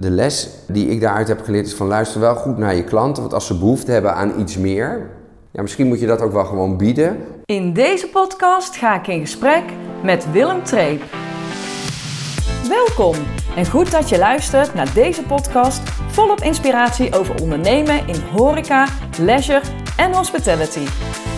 de les die ik daaruit heb geleerd is van luister wel goed naar je klanten. Want als ze behoefte hebben aan iets meer, ja, misschien moet je dat ook wel gewoon bieden. In deze podcast ga ik in gesprek met Willem Treep. Welkom en goed dat je luistert naar deze podcast volop inspiratie over ondernemen in horeca, leisure en hospitality.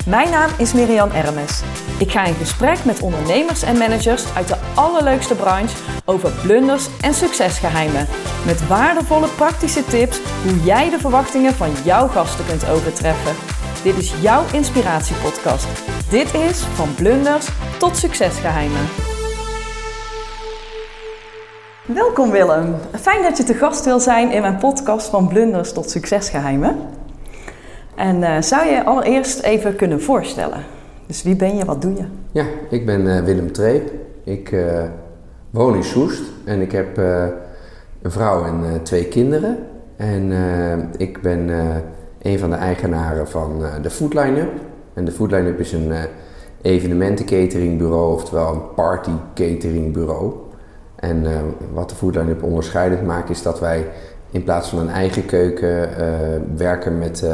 Mijn naam is Miriam Ermes. Ik ga in gesprek met ondernemers en managers uit de allerleukste branche over blunders en succesgeheimen. Met waardevolle praktische tips hoe jij de verwachtingen van jouw gasten kunt overtreffen. Dit is jouw inspiratiepodcast. Dit is van blunders tot succesgeheimen. Welkom Willem. Fijn dat je te gast wil zijn in mijn podcast van blunders tot succesgeheimen. En uh, zou je allereerst even kunnen voorstellen? Dus wie ben je, wat doe je? Ja, ik ben uh, Willem Treep. Ik uh, woon in Soest en ik heb een vrouw en twee kinderen. En ik ben een van de eigenaren van de Food Line-up. En de Food Line-up is een evenementencateringbureau, oftewel een party cateringbureau. En wat de Food Line-up onderscheidend maakt is dat wij in plaats van een eigen keuken werken met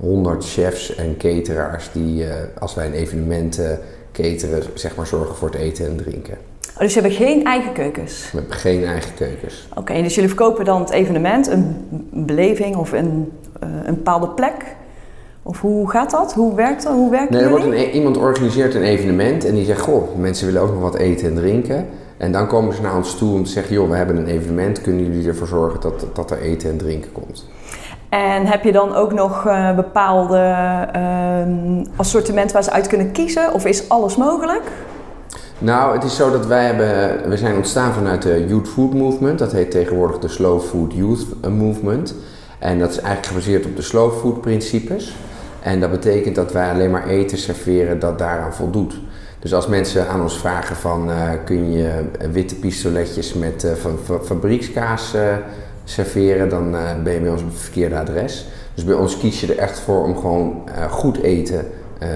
100 chefs en cateraars die, uh, als wij een evenement uh, cateren, zeg maar zorgen voor het eten en drinken. Oh, dus je hebt geen eigen keukens? We hebben geen eigen keukens. Oké, dus jullie verkopen dan het evenement, een beleving of een, uh, een bepaalde plek? Of hoe gaat dat? Hoe werkt dat? Hoe werkt nee, er wordt een, e- iemand organiseert een evenement en die zegt, goh, mensen willen ook nog wat eten en drinken. En dan komen ze naar ons toe om te zeggen, joh, we hebben een evenement, kunnen jullie ervoor zorgen dat, dat er eten en drinken komt? En heb je dan ook nog uh, bepaalde uh, assortiment waar ze uit kunnen kiezen? Of is alles mogelijk? Nou, het is zo dat wij hebben... We zijn ontstaan vanuit de Youth Food Movement. Dat heet tegenwoordig de Slow Food Youth Movement. En dat is eigenlijk gebaseerd op de slow food principes. En dat betekent dat wij alleen maar eten serveren dat daaraan voldoet. Dus als mensen aan ons vragen van... Uh, kun je witte pistoletjes met uh, van, fabriekskaas serveren, dan uh, ben je bij ons op het verkeerde adres. Dus bij ons kies je er echt voor om gewoon uh, goed eten uh,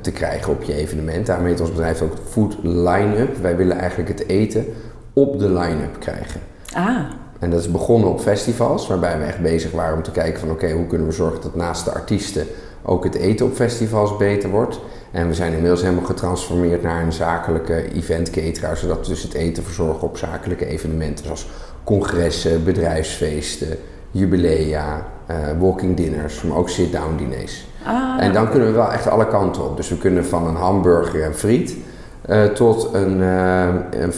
te krijgen op je evenement. Daarom heet ons bedrijf ook Food Line-up. Wij willen eigenlijk het eten op de line-up krijgen. Ah. En dat is begonnen op festivals, waarbij we echt bezig waren om te kijken van oké, okay, hoe kunnen we zorgen dat naast de artiesten ook het eten op festivals beter wordt. En we zijn inmiddels helemaal getransformeerd naar een zakelijke event cateraar, zodat we dus het eten verzorgen op zakelijke evenementen zoals congressen, bedrijfsfeesten, jubilea, uh, walking dinners, maar ook sit-down diners. Ah, en dan kunnen we wel echt alle kanten op. Dus we kunnen van een hamburger en friet uh, tot een, uh, een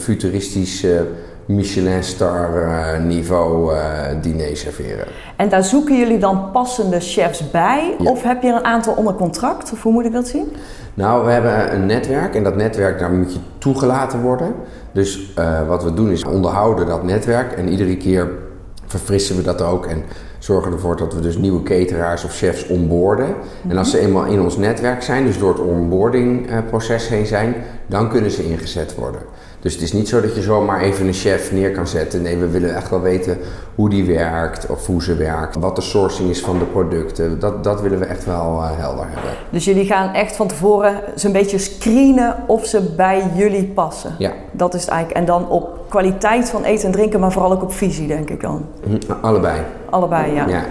futuristisch Michelin-star niveau diner serveren. En daar zoeken jullie dan passende chefs bij? Ja. Of heb je een aantal onder contract? Of hoe moet ik dat zien? Nou, we hebben een netwerk en dat netwerk, daar moet je toegelaten worden. Dus uh, wat we doen is onderhouden dat netwerk en iedere keer verfrissen we dat ook en zorgen ervoor dat we dus nieuwe cateraars of chefs onboorden. Mm -hmm. En als ze eenmaal in ons netwerk zijn, dus door het onboardingproces heen zijn, dan kunnen ze ingezet worden. Dus het is niet zo dat je zomaar even een chef neer kan zetten. Nee, we willen echt wel weten hoe die werkt of hoe ze werkt. Wat de sourcing is van de producten. Dat, dat willen we echt wel uh, helder hebben. Dus jullie gaan echt van tevoren zo'n beetje screenen of ze bij jullie passen. Ja. Dat is het eigenlijk. En dan op kwaliteit van eten en drinken, maar vooral ook op visie, denk ik dan. Allebei. Allebei, ja. Ja,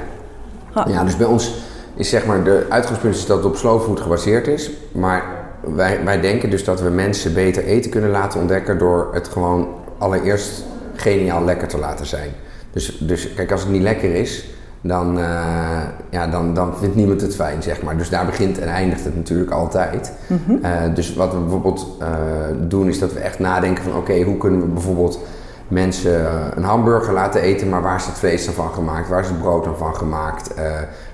ja dus bij ons is zeg maar de uitgangspunt is dat het op slow food gebaseerd is. Maar wij, wij denken dus dat we mensen beter eten kunnen laten ontdekken door het gewoon allereerst geniaal lekker te laten zijn. Dus, dus kijk, als het niet lekker is, dan, uh, ja, dan, dan vindt niemand het fijn, zeg maar. Dus daar begint en eindigt het natuurlijk altijd. Mm -hmm. uh, dus wat we bijvoorbeeld uh, doen, is dat we echt nadenken van... oké, okay, hoe kunnen we bijvoorbeeld mensen een hamburger laten eten... maar waar is het vlees dan van gemaakt? Waar is het brood dan van gemaakt?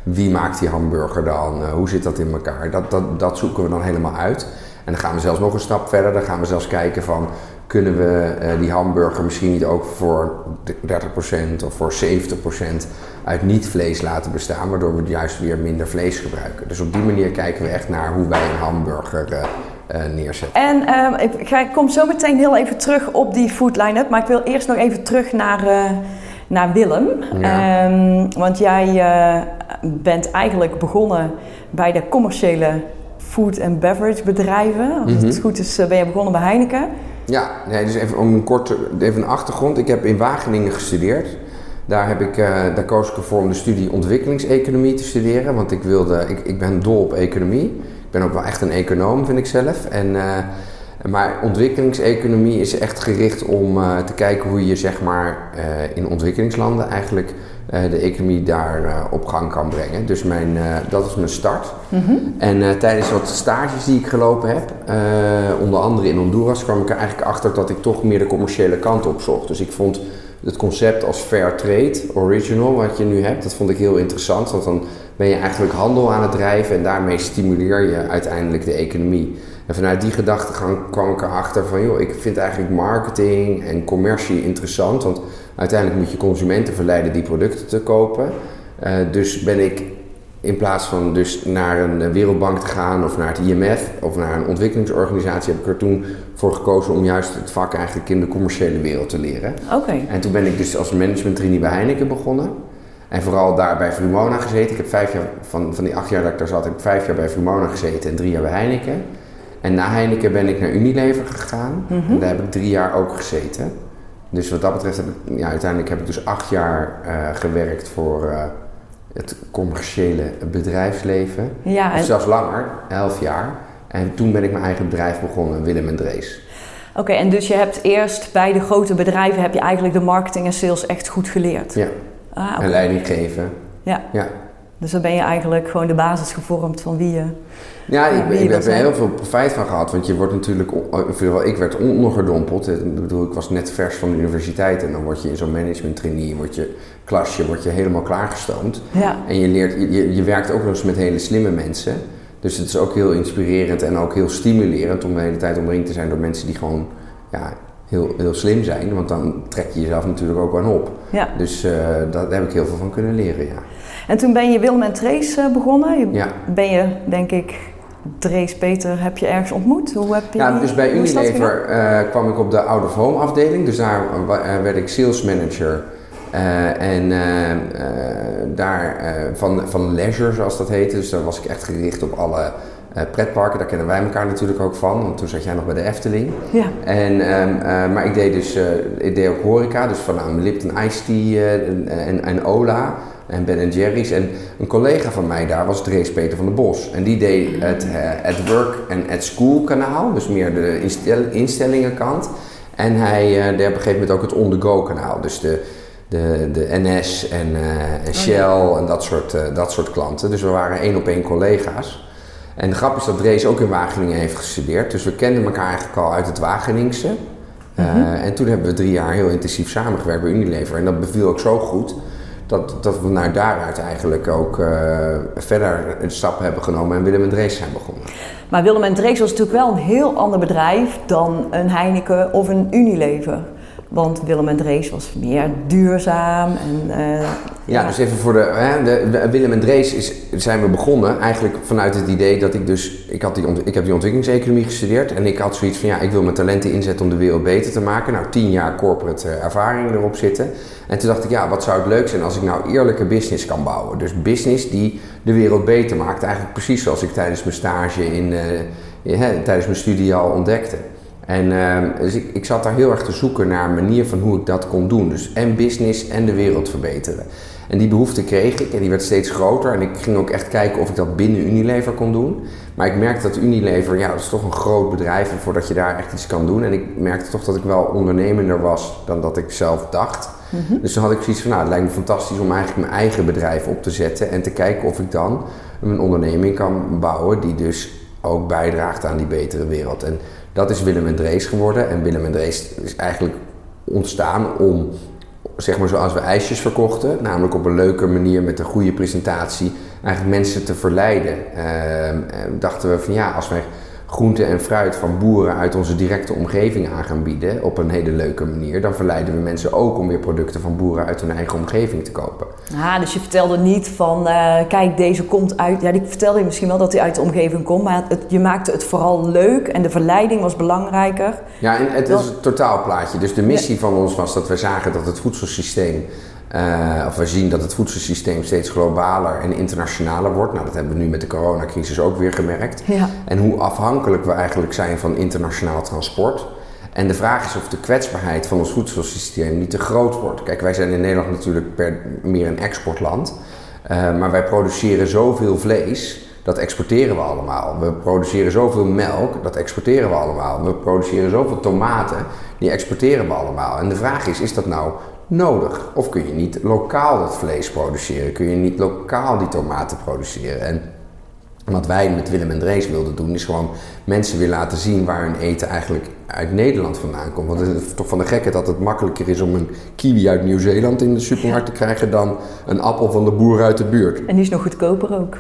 Wie maakt die hamburger dan? hoe zit dat in elkaar? Dat, dat, dat zoeken we dan helemaal uit. En dan gaan we zelfs nog een stap verder. Dan gaan we zelfs kijken van kunnen we uh, die hamburger misschien niet ook voor 30% of voor 70% uit niet-vlees laten bestaan, waardoor we juist weer minder vlees gebruiken. Dus op die manier kijken we echt naar hoe wij een hamburger uh, neerzetten. En ik, ik, kom zo meteen heel even terug op die food line-up, maar ik wil eerst nog even terug naar, naar Willem. Ja. Um, want jij bent eigenlijk begonnen bij de commerciële food and beverage bedrijven. Als Mhm. het goed is, ben je begonnen bij Heineken. Ja, nee, dus even om een korte even een achtergrond. Ik heb in Wageningen gestudeerd. Daar, heb ik, daar koos ik ervoor om de studie ontwikkelingseconomie te studeren. Want ik, wilde, ik, ik ben dol op economie. Ik ben ook wel echt een econoom, vind ik zelf. En, maar ontwikkelingseconomie is echt gericht om te kijken hoe je zeg maar, in ontwikkelingslanden eigenlijk de economie daar op gang kan brengen. Dus mijn, dat is mijn start. Mhm. En tijdens wat stages die ik gelopen heb, onder andere in Honduras, kwam ik er eigenlijk achter dat ik toch meer de commerciële kant op zocht. Dus ik vond het concept als fair trade, original, wat je nu hebt, dat vond ik heel interessant. Want dan ben je eigenlijk handel aan het drijven en daarmee stimuleer je uiteindelijk de economie. En vanuit die gedachtegang kwam ik erachter van, joh, ik vind eigenlijk marketing en commercie interessant. Want uiteindelijk moet je consumenten verleiden die producten te kopen. Uh, dus ben ik in plaats van dus naar een wereldbank te gaan of naar het IMF of naar een ontwikkelingsorganisatie, heb ik er toen voor gekozen om juist het vak eigenlijk in de commerciële wereld te leren. Oké. En toen ben ik dus als management trainee bij Heineken begonnen. En vooral daar bij Vrumona gezeten. Ik heb vijf jaar, van, van die acht jaar dat ik daar zat, heb ik vijf jaar bij Vrumona gezeten en drie jaar bij Heineken. En na Heineken ben ik naar Unilever gegaan. Mhm. En daar heb ik drie jaar ook gezeten. Dus wat dat betreft heb ik, ja, uiteindelijk heb ik dus acht jaar uh, gewerkt voor, uh, het commerciële bedrijfsleven. Ja, en... zelfs langer, elf jaar. En toen ben ik mijn eigen bedrijf begonnen, Willem en Drees. Oké, en dus je hebt eerst bij de grote bedrijven heb je eigenlijk de marketing en sales echt goed geleerd? Ja, ah, en leiding geven. Ja. ja. Dus dan ben je eigenlijk gewoon de basis gevormd van wie je Ja, ik, ik heb er heel veel profijt van gehad. Want je wordt natuurlijk, ik werd ondergedompeld. Ik bedoel, ik was net vers van de universiteit. En dan word je in zo'n management trainee, word je klasje, word je helemaal klaargestoomd. Ja. En je, leert, je, je werkt ook nog eens met hele slimme mensen. Dus het is ook heel inspirerend en ook heel stimulerend om de hele tijd omringd te zijn door mensen die gewoon ja, heel, heel slim zijn. Want dan trek je jezelf natuurlijk ook aan op. Ja. Dus uh, daar heb ik heel veel van kunnen leren, ja. En toen ben je Willem en Trace begonnen. Ja. Ben je, denk ik, Drees Peter heb je ergens ontmoet? Hoe heb je ja, dus bij Unilever uh, kwam ik op de out of home afdeling. Dus daar werd ik sales manager. en daar van, van leisure, zoals dat heette. Dus daar was ik echt gericht op alle pretparken, daar kennen wij elkaar natuurlijk ook van, want toen zat jij nog bij de Efteling. Ja. En, um, maar ik deed dus ik deed ook horeca, dus van Lipton Ice Tea en, en, Ola en Ben Jerry's. En een collega van mij daar was Drees Peter van der Bos. En die deed het At Work en At School kanaal, dus meer de instel instellingenkant. En hij deed op een gegeven moment ook het on-the-go kanaal, dus de, de, de NS en, en oh, Shell en dat soort, dat soort klanten. Dus we waren één op één collega's. En de grap is dat Drees ook in Wageningen heeft gestudeerd. Dus we kenden elkaar eigenlijk al uit het Wageningse. Eh, mhm. en toen hebben we drie jaar heel intensief samengewerkt bij Unilever. En dat beviel ook zo goed dat, dat we naar daaruit eigenlijk ook uh, verder een stap hebben genomen en Willem en Drees zijn begonnen. Maar Willem en Drees was natuurlijk wel een heel ander bedrijf dan een Heineken of een Unilever. Want Willem en Drees was meer duurzaam. En, uh, ja, dus even voor de, hè, de, Willem en Drees is, zijn we begonnen eigenlijk vanuit het idee dat ik dus, ik, had die, ik heb die ontwikkelingseconomie gestudeerd en ik had zoiets van ja, ik wil mijn talenten inzetten om de wereld beter te maken. Nou, tien jaar corporate uh, ervaring erop zitten. En toen dacht ik ja, wat zou het leuk zijn als ik nou eerlijke business kan bouwen. Dus business die de wereld beter maakt. Eigenlijk precies zoals ik tijdens mijn stage in, uh, tijdens mijn studie al ontdekte. En uh, dus ik, ik zat daar heel erg te zoeken naar een manier van hoe ik dat kon doen. Dus en business en de wereld verbeteren. En die behoefte kreeg ik en die werd steeds groter. En ik ging ook echt kijken of ik dat binnen Unilever kon doen. Maar ik merkte dat Unilever, ja, dat is toch een groot bedrijf en voordat je daar echt iets kan doen. En ik merkte toch dat ik wel ondernemender was dan dat ik zelf dacht. Mhm. Dus toen had ik zoiets van, nou, het lijkt me fantastisch om eigenlijk mijn eigen bedrijf op te zetten. En te kijken of ik dan een onderneming kan bouwen die dus ook bijdraagt aan die betere wereld. En dat is Willem en Drees geworden. En Willem en Drees is eigenlijk ontstaan om, zeg maar zoals we ijsjes verkochten, namelijk op een leuke manier met een goede presentatie, eigenlijk mensen te verleiden. Uh, dachten we van ja, als wij groente en fruit van boeren uit onze directe omgeving aan gaan bieden op een hele leuke manier, dan verleiden we mensen ook om weer producten van boeren uit hun eigen omgeving te kopen. Ah, dus je vertelde niet van, uh, kijk, deze komt uit. Ja, die vertelde je misschien wel dat hij uit de omgeving komt, maar het, je maakte het vooral leuk en de verleiding was belangrijker. Ja, en het is een totaalplaatje. Dus de missie van ons was dat we zagen dat het voedselsysteem uh, of we zien dat het voedselsysteem steeds globaler en internationaler wordt. Nou, dat hebben we nu met de coronacrisis ook weer gemerkt. Ja. En hoe afhankelijk we eigenlijk zijn van internationaal transport. En de vraag is of de kwetsbaarheid van ons voedselsysteem niet te groot wordt. Kijk, wij zijn in Nederland natuurlijk per, meer een exportland. Uh, maar wij produceren zoveel vlees, dat exporteren we allemaal. We produceren zoveel melk, dat exporteren we allemaal. We produceren zoveel tomaten, die exporteren we allemaal. En de vraag is, is dat nou nodig? Of kun je niet lokaal dat vlees produceren? Kun je niet lokaal die tomaten produceren? En wat wij met Willem en Drees wilden doen, is gewoon mensen weer laten zien waar hun eten eigenlijk uit Nederland vandaan komt. Want het is toch van de gekke dat het makkelijker is om een kiwi uit Nieuw-Zeeland in de supermarkt te krijgen dan een appel van de boer uit de buurt. En die is nog goedkoper ook.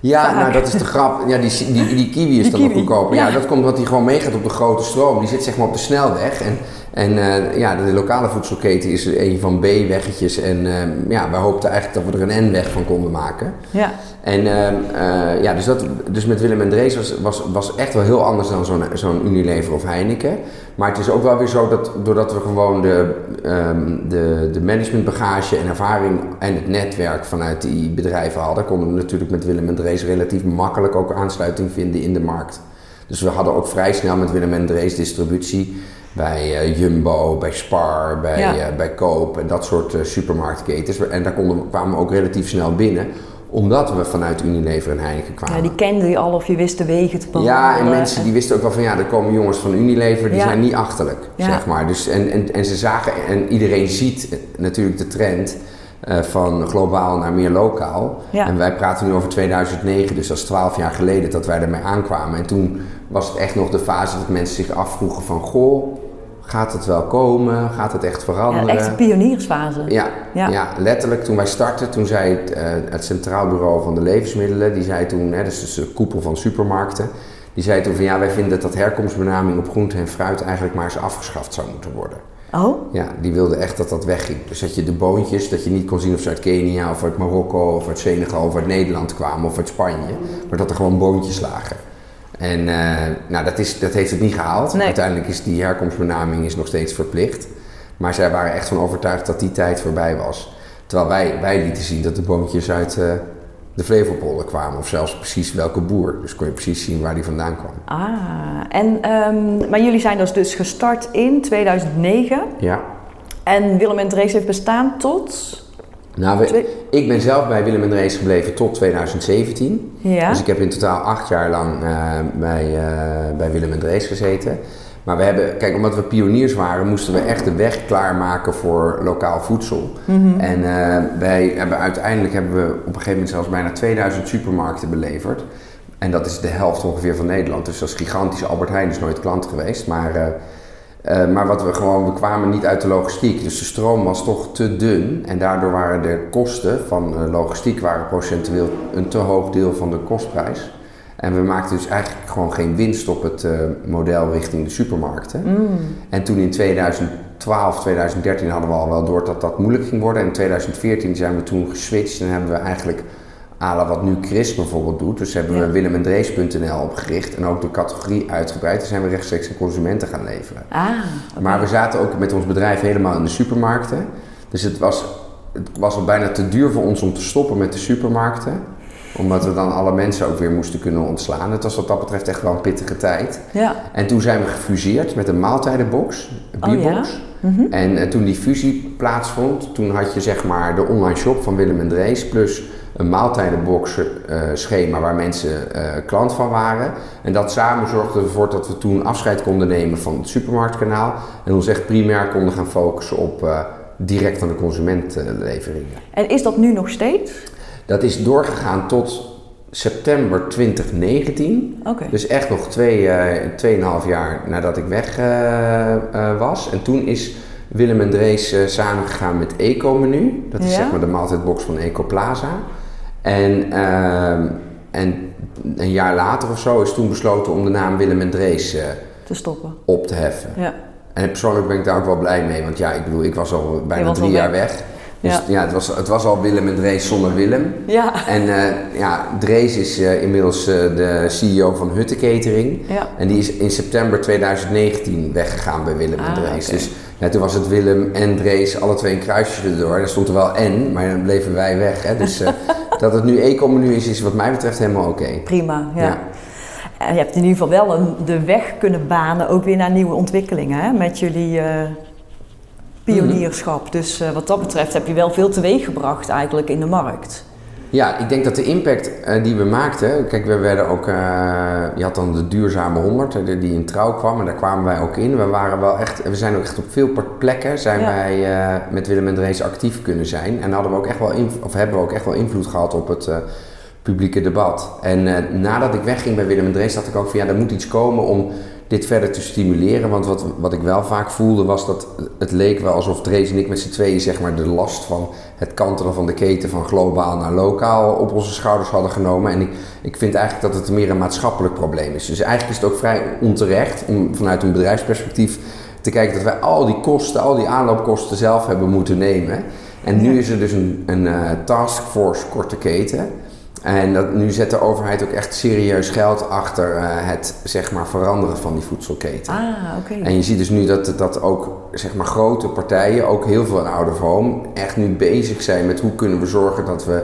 Ja, nou dat is de grap. Ja, die, die, die kiwi is dan nog goedkoper. Ja. ja. dat komt omdat die gewoon meegaat op de grote stroom. Die zit zeg maar op de snelweg. En en uh, ja, de, lokale voedselketen is een van B-weggetjes. En uh, ja, we hoopten eigenlijk dat we er een N-weg van konden maken. Ja. En uh, ja, dus, dat, dus met Willem en Drees was, was, was echt wel heel anders dan zo'n zo'n Unilever of Heineken. Maar het is ook wel weer zo dat doordat we gewoon de, um, de, de managementbagage en ervaring en het netwerk vanuit die bedrijven hadden, konden we natuurlijk met Willem en Drees relatief makkelijk ook aansluiting vinden in de markt. Dus we hadden ook vrij snel met Willem en Drees distributie bij uh, Jumbo, bij Spar, bij, ja. uh, bij Koop en dat soort uh, supermarktketens. En daar konden, kwamen we ook relatief snel binnen omdat we vanuit Unilever en Heineken kwamen. Ja, die kende je al of je wist de wegen te bewandelen. Ja, en mensen die wisten ook wel van ja, er komen jongens van Unilever, die ja. zijn niet achterlijk, ja. zeg maar. Dus, en, en, en ze zagen, en iedereen ziet natuurlijk de trend uh, van globaal naar meer lokaal. Ja. En wij praten nu over 2009, dus dat is 12 jaar geleden dat wij ermee aankwamen. En toen was het echt nog de fase dat mensen zich afvroegen van goh, gaat het wel komen? Gaat het echt veranderen? Ja, echt een pioniersfase. Ja, ja. ja, letterlijk toen wij startten, toen zei het, uh, het Centraal Bureau van de Levensmiddelen, die zei toen, hè, dus de koepel van supermarkten, die zei toen van ja, wij vinden dat dat herkomstbenaming op groente en fruit eigenlijk maar eens afgeschaft zou moeten worden. Oh? Ja, die wilde echt dat dat wegging. Dus dat je de boontjes, dat je niet kon zien of ze uit Kenia of uit Marokko of uit Senegal of uit Nederland kwamen of uit Spanje, maar dat er gewoon boontjes lagen. En uh, nou, dat, is, dat heeft het niet gehaald. Nee. Uiteindelijk is die herkomstbenaming is nog steeds verplicht. Maar zij waren echt van overtuigd dat die tijd voorbij was. Terwijl wij, wij lieten zien dat de boontjes uit uh, de Flevopolder kwamen. Of zelfs precies welke boer. Dus kon je precies zien waar die vandaan kwam. Ah, en, um, maar jullie zijn dus, dus gestart in 2009. Ja. En Willem en Drees heeft bestaan tot... Nou, we, ik ben zelf bij Willem en Drees gebleven tot 2017. Ja. Dus ik heb in totaal acht jaar lang uh, bij, uh, bij Willem en Drees gezeten. Maar we hebben, kijk, omdat we pioniers waren, moesten we echt de weg klaarmaken voor lokaal voedsel. Mm -hmm. En uh, wij hebben uiteindelijk hebben we op een gegeven moment zelfs bijna 2000 supermarkten beleverd. En dat is de helft ongeveer van Nederland. Dus dat is gigantisch. Albert Heijn is nooit klant geweest. Maar uh, maar wat we gewoon, we kwamen niet uit de logistiek. Dus de stroom was toch te dun. En daardoor waren de kosten van logistiek waren procentueel een te hoog deel van de kostprijs. En we maakten dus eigenlijk gewoon geen winst op het uh, model richting de supermarkten. Mm. En toen in 2012, 2013 hadden we al wel door dat dat moeilijk ging worden. En in 2014 zijn we toen geswitcht en hebben we eigenlijk ala wat nu Chris bijvoorbeeld doet. Dus hebben we willemendrees.nl opgericht en ook de categorie uitgebreid. En zijn we rechtstreeks aan consumenten gaan leveren. Ah, Maar we zaten ook met ons bedrijf helemaal in de supermarkten. Dus het was, het was al bijna te duur voor ons om te stoppen met de supermarkten omdat we dan alle mensen ook weer moesten kunnen ontslaan. Het was wat dat betreft echt wel een pittige tijd. Ja. En toen zijn we gefuseerd met een maaltijdenbox, een bierbox. Oh, ja? mm -hmm. En uh, toen die fusie plaatsvond, toen had je zeg maar de online shop van Willem en Drees... plus een maaltijdenbox uh, schema waar mensen uh, klant van waren. En dat samen zorgde ervoor dat we toen afscheid konden nemen van het supermarktkanaal. En ons echt primair konden gaan focussen op direct aan de consument leveringen. En is dat nu nog steeds? Dat is doorgegaan tot september 2019. Okay. Dus echt nog twee, uh, 2,5 jaar nadat ik weg uh, uh, was. En toen is Willem en Drees samengegaan met Eco-menu. Dat is ja? zeg maar de maaltijdbox van Eco Plaza. En, ehm, en een jaar later of zo is toen besloten om de naam Willem en Drees te stoppen. op te heffen. Ja. En persoonlijk ben ik daar ook wel blij mee. Want ja, ik bedoel, ik was al bijna drie jaar weg. Dus ja, ja het, was, het was al Willem en Drees zonder Willem. Ja. En uh, ja, Drees is uh, inmiddels uh, de CEO van Hutte Catering. Ja. En die is in september 2019 weggegaan bij Willem ah, en Drees. Okay. Dus ja, toen was het Willem en Drees, alle twee een kruisje erdoor. Er stond er wel en, maar dan bleven wij weg. Hè. Dus dat het nu eco-menu is, is wat mij betreft helemaal oké. Okay. Prima, ja. je hebt in ieder geval wel een, de weg kunnen banen, ook weer naar nieuwe ontwikkelingen hè, met jullie pionierschap. Dus uh, wat dat betreft heb je wel veel teweeg gebracht eigenlijk in de markt. Ja, ik denk dat de impact uh, die we maakten. Kijk, we werden ook. Uh, je had dan de duurzame 100 die in trouw kwam. En daar kwamen wij ook in. We waren wel echt. We zijn ook echt op veel plekken. Zijn ja. wij uh, met Willem en Drees actief kunnen zijn. En hadden we ook echt wel. Of hebben we ook echt wel invloed gehad op het publieke debat. En nadat ik wegging bij Willem en Drees, dacht ik ook van ja, er moet iets komen om dit verder te stimuleren. Want wat, wat ik wel vaak voelde was dat het leek wel alsof Drees en ik met z'n tweeën zeg maar, de last van het kantelen van de keten van globaal naar lokaal op onze schouders hadden genomen. En ik, ik vind eigenlijk dat het meer een maatschappelijk probleem is. Dus eigenlijk is het ook vrij onterecht om vanuit een bedrijfsperspectief te kijken dat wij al die kosten, al die aanloopkosten zelf hebben moeten nemen. En nu is er dus een, een uh, taskforce korte keten. En dat, nu zet de overheid ook echt serieus geld achter uh, het zeg maar, veranderen van die voedselketen. Ah, oké. En je ziet dus nu dat, dat ook zeg maar, grote partijen, ook heel veel in Out of Home, echt nu bezig zijn met hoe kunnen we zorgen dat we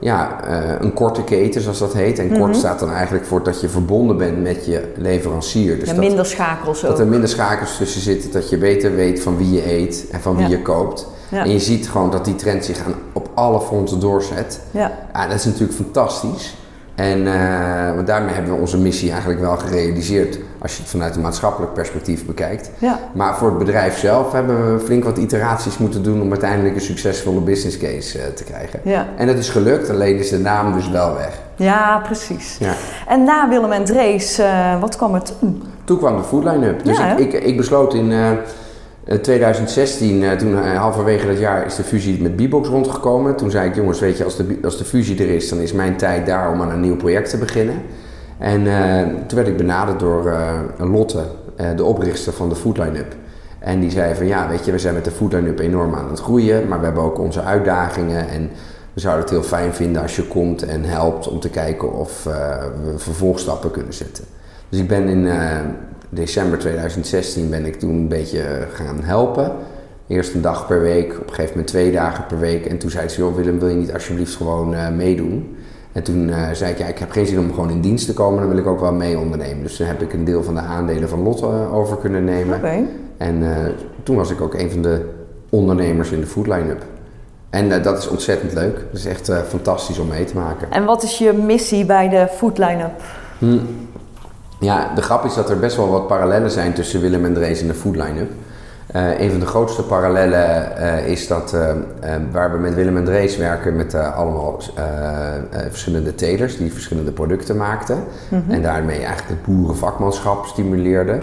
ja, uh, een korte keten, zoals dat heet. En kort Mhm. staat dan eigenlijk voor dat je verbonden bent met je leverancier. Dus ja, dat, minder schakels ook. dat er minder schakels tussen zitten, dat je beter weet van wie je eet en van wie Ja. je koopt. Ja. En je ziet gewoon dat die trend zich aan, op alle fronten doorzet. Ja. Ja, dat is natuurlijk fantastisch. En eh, want daarmee hebben we onze missie eigenlijk wel gerealiseerd als je het vanuit een maatschappelijk perspectief bekijkt. Ja. Maar voor het bedrijf zelf hebben we flink wat iteraties moeten doen om uiteindelijk een succesvolle business case eh, te krijgen. Ja. En dat is gelukt, alleen is de naam dus wel weg. ja, precies. Ja. En na Willem en Drees, eh, wat kwam er toen? Toen kwam de Foodline Up. Dus ik, ik, ik besloot in 2016, eh, toen eh, halverwege dat jaar, is de fusie met Bbox rondgekomen. Toen zei ik, jongens, weet je, als de, als de fusie er is, dan is mijn tijd daar om aan een nieuw project te beginnen. En eh, toen werd ik benaderd door eh, Lotte, eh, de oprichter van de Foodline Up. En die zei van, ja, weet je, we zijn met de Foodline Up enorm aan het groeien, maar we hebben ook onze uitdagingen en... We zouden het heel fijn vinden als je komt en helpt om te kijken of eh, we vervolgstappen kunnen zetten. Dus ik ben in eh, december 2016 ben ik toen een beetje gaan helpen. Eerst een dag per week, op een gegeven moment twee dagen per week. En toen zei ze, joh Willem, wil je niet alsjeblieft gewoon eh, meedoen? En toen eh, zei ik, ja, ik heb geen zin om gewoon in dienst te komen, dan wil ik ook wel mee ondernemen. Dus toen heb ik een deel van de aandelen van Lotte eh, over kunnen nemen. Oké. En toen was ik ook een van de ondernemers in de Food Line-up. En dat is ontzettend leuk. Dat is echt fantastisch om mee te maken. En wat is je missie bij de Food Line-up? Hm. Ja, de grap is dat er best wel wat parallellen zijn tussen Willem en Drees en de Food Line-up. Eh, een van de grootste parallellen eh, is dat eh, waar we met Willem en Drees werken met allemaal verschillende telers die verschillende producten maakten. En daarmee eigenlijk het boerenvakmanschap stimuleerden.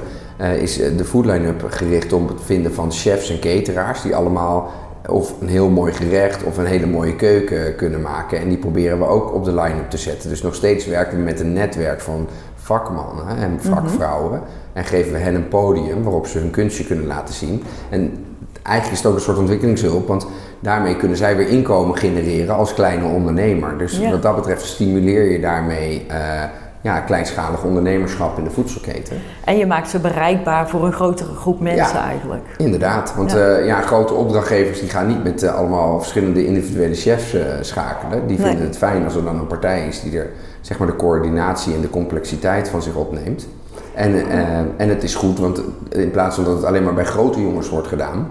is de Food Line-up gericht op het vinden van chefs en cateraars die allemaal of een heel mooi gerecht of een hele mooie keuken kunnen maken. En die proberen we ook op de line-up te zetten. Dus nog steeds werken we met een netwerk van vakmannen en vakvrouwen. En geven we hen een podium waarop ze hun kunstje kunnen laten zien. En eigenlijk is het ook een soort ontwikkelingshulp, want daarmee kunnen zij weer inkomen genereren als kleine ondernemer. Dus Ja. wat dat betreft stimuleer je daarmee eh, ja, kleinschalig ondernemerschap in de voedselketen. En je maakt ze bereikbaar voor een grotere groep mensen Ja. eigenlijk. Inderdaad, want Ja. ja. ja, grote opdrachtgevers die gaan niet met eh, allemaal verschillende individuele chefs eh, schakelen. Die Nee. vinden het fijn als er dan een partij is die er zeg maar, de coördinatie en de complexiteit van zich opneemt. En, eh, en het is goed, want in plaats van dat het alleen maar bij grote jongens wordt gedaan.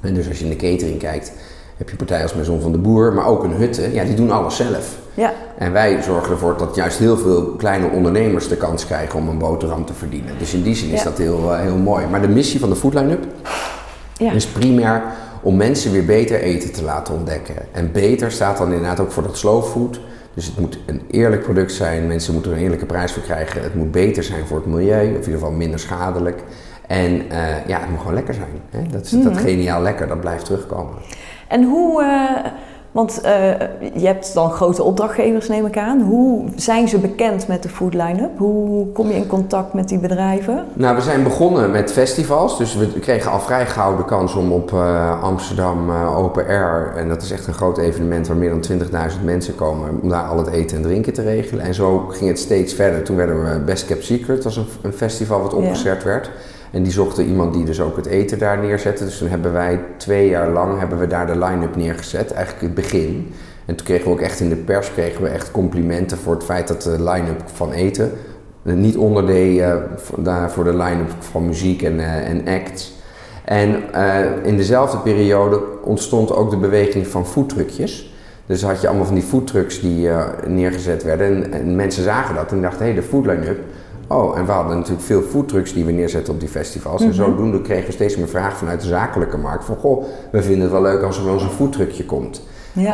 En dus als je in de catering kijkt, heb je partijen als Maison van de Boer, maar ook een hutte. Ja, die doen alles zelf. Ja, En wij zorgen ervoor dat juist heel veel kleine ondernemers de kans krijgen om een boterham te verdienen. Dus in die zin is Ja. dat heel, eh, heel mooi. Maar de missie van de Foodline Up ja. is primair om mensen weer beter eten te laten ontdekken. En beter staat dan inderdaad ook voor dat slow food. Dus het moet een eerlijk product zijn, mensen moeten er een eerlijke prijs voor krijgen. Het moet beter zijn voor het milieu, of in ieder geval minder schadelijk. En eh, ja, het moet gewoon lekker zijn. Hè? Dat, is, dat Mhm. geniaal lekker, dat blijft terugkomen. En hoe, eh, want eh, je hebt dan grote opdrachtgevers neem ik aan. Hoe zijn ze bekend met de Food Line-up? Hoe kom je in contact met die bedrijven? Nou, we zijn begonnen met festivals. Dus we kregen al vrij gauw de kans om op eh, Amsterdam eh, Open Air. En dat is echt een groot evenement waar meer dan 20.000 mensen komen. Om daar al het eten en drinken te regelen. En zo ging het steeds verder. Toen werden we Best Kept Secret. Dat was een, een festival wat Ja. opgezet werd. En die zochten iemand die dus ook het eten daar neerzette. Dus toen hebben wij twee jaar lang hebben we daar de line-up neergezet. Eigenlijk het begin. En toen kregen we ook echt in de pers kregen we echt complimenten voor het feit dat de line-up van eten niet onderdeden voor de line-up van muziek en, en acts. En in dezelfde periode ontstond ook de beweging van foodtruckjes. Dus had je allemaal van die foodtrucks die neergezet werden. En, en, mensen zagen dat en dachten, hé, hey, de food line-up Oh, en we hadden natuurlijk veel foodtrucks die we neerzetten op die festivals. En mhm. zodoende kregen we steeds meer vraag vanuit de zakelijke markt. Van, goh, we vinden het wel leuk als er wel eens een foodtruckje komt.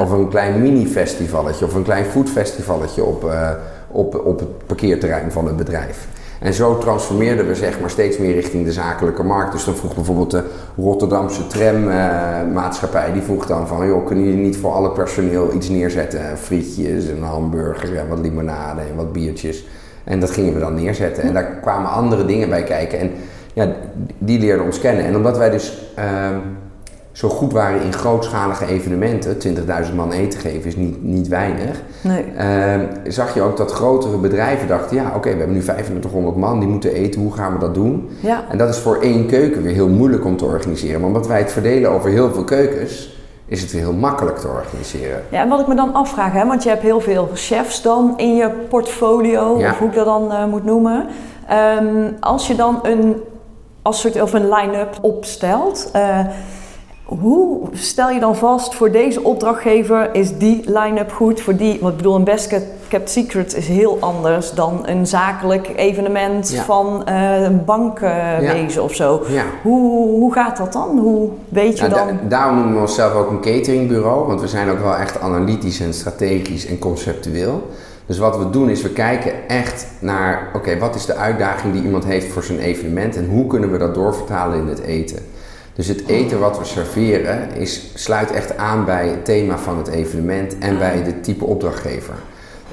Of een klein mini-festivalletje of een klein foodfestivalletje op, uh, op, op het parkeerterrein van het bedrijf. En zo transformeerden we zeg maar steeds meer richting de zakelijke markt. Dus dan vroeg bijvoorbeeld de Rotterdamse trammaatschappij, uh, die vroeg dan van, joh, kunnen jullie niet voor alle personeel iets neerzetten? Frietjes, een hamburger en wat limonade en wat biertjes. En dat gingen we dan neerzetten. En daar kwamen andere dingen bij kijken. En ja, die leerden ons kennen. En omdat wij dus ehm, zo goed waren in grootschalige evenementen, 20.000 man eten geven is niet, niet weinig, nee. Ehm, zag je ook dat grotere bedrijven dachten, ja oké, we hebben nu 2500 man, die moeten eten, hoe gaan we dat doen? Ja. En dat is voor één keuken weer heel moeilijk om te organiseren. Maar omdat wij het verdelen over heel veel keukens, is het heel makkelijk te organiseren. Ja, en wat ik me dan afvraag, hè, want je hebt heel veel chefs dan in je portfolio, of hoe ik dat dan uh, moet noemen. Um, als je dan een, als soort of een line-up opstelt, uh, hoe stel je dan vast voor deze opdrachtgever is die line-up goed? Voor die, want ik bedoel, een best kept secret is heel anders dan een zakelijk evenement van uh, een bankwezen ja. of zo. Hoe, hoe gaat dat dan? Hoe weet je dan? daarom noemen we onszelf ook een cateringbureau, want we zijn ook wel echt analytisch en strategisch en conceptueel. Dus wat we doen is we kijken echt naar, oké, wat is de uitdaging die iemand heeft voor zijn evenement en hoe kunnen we dat doorvertalen in het eten? Dus het eten wat we serveren is, sluit echt aan bij het thema van het evenement en bij de type opdrachtgever.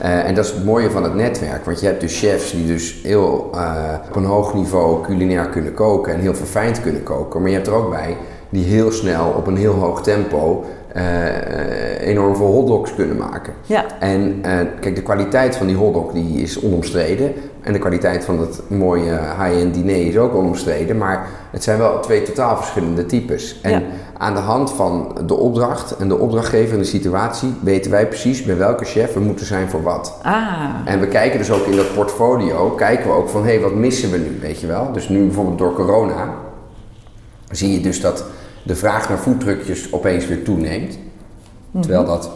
Uh, en dat is het mooie van het netwerk, want je hebt dus chefs die dus heel uh, op een hoog niveau culinair kunnen koken en heel verfijnd kunnen koken. Maar je hebt er ook bij die heel snel op een heel hoog tempo uh, enorm veel hotdogs kunnen maken. Ja. En kijk, de kwaliteit van die hotdog die is onomstreden. En de kwaliteit van dat mooie high-end diner is ook onomstreden. Maar het zijn wel twee totaal verschillende types. En aan de hand van de opdracht en de opdrachtgever en de situatie weten wij precies bij welke chef we moeten zijn voor wat. Ah. En we kijken dus ook in dat portfolio, kijken we ook van hé, hey, wat missen we nu, weet je wel? Dus nu bijvoorbeeld door corona zie je dus dat de vraag naar foodtruckjes opeens weer toeneemt. Terwijl mhm. dat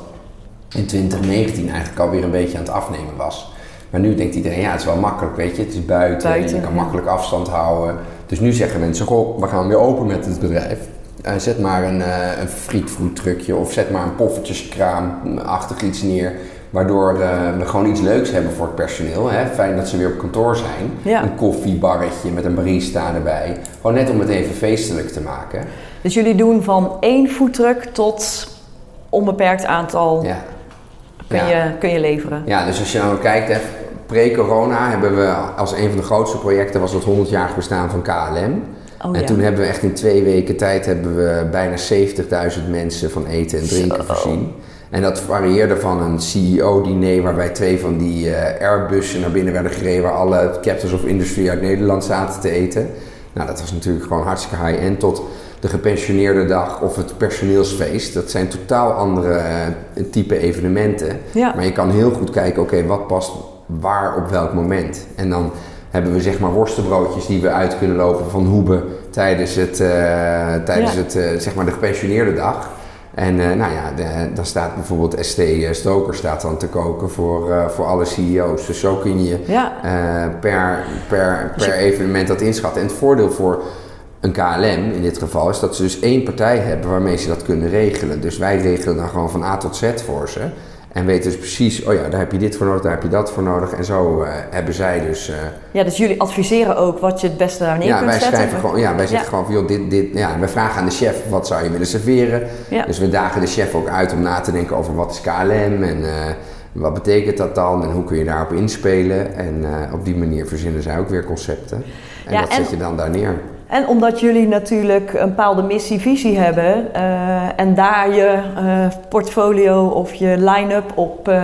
in 2019 eigenlijk alweer een beetje aan het afnemen was. Maar nu denkt iedereen, ja, het is wel makkelijk, weet je, het is buiten, je kan makkelijk afstand houden. Dus nu zeggen mensen, goh, we gaan weer open met het bedrijf. Uh, zet maar een, uh, een of zet maar een poffertjeskraam-achtig iets neer. Waardoor uh, we gewoon iets leuks hebben voor het personeel. Hè? Fijn dat ze weer op kantoor zijn. Een koffiebarretje met een barista erbij. Gewoon net om het even feestelijk te maken. Dus jullie doen van één foodtruck tot onbeperkt aantal ja. kun, Je, kun je leveren? Ja, dus als je nou kijkt, pre-corona hebben we als een van de grootste projecten was het 100-jarig bestaan van KLM. Oh, en toen hebben we echt in twee weken tijd hebben we bijna 70.000 mensen van eten en drinken voorzien. En dat varieerde van een CEO-diner waarbij twee van die uh, Airbussen naar binnen werden gereden waar alle captains of industry uit Nederland zaten te eten. Nou, dat was natuurlijk gewoon hartstikke high-end tot de gepensioneerde dag of het personeelsfeest. Dat zijn totaal andere uh, type evenementen. Maar je kan heel goed kijken, oké, wat past waar op welk moment. En dan hebben we zeg maar worstenbroodjes die we uit kunnen lopen van Hoebe tijdens, het, uh, tijdens het, uh, zeg maar de gepensioneerde dag. En uh, nou ja, dan staat bijvoorbeeld ST Stoker staat dan te koken voor, voor alle CEO's. Dus zo kun je ja. per, per, per evenement dat inschatten. En het voordeel voor een KLM in dit geval is dat ze dus één partij hebben waarmee ze dat kunnen regelen. Dus wij regelen dan gewoon van A tot Z voor ze. En weten dus precies, oh ja, daar heb je dit voor nodig, daar heb je dat voor nodig. En zo uh, hebben zij dus... Uh, ja, dus jullie adviseren ook wat je het beste daar neer ja, kunt wij zetten? Schrijven gewoon, ja, wij zeggen gewoon van, joh, dit, dit... Ja, wij vragen aan de chef, wat zou je willen serveren? Ja. Dus we dagen de chef ook uit om na te denken over wat is KLM en... Uh, wat betekent dat dan en hoe kun je daarop inspelen? En op die manier verzinnen zij ook weer concepten. En ja, dat zet je dan daar neer. En omdat jullie natuurlijk een bepaalde missie-visie hebben uh, en daar je uh, portfolio of je line-up op, uh,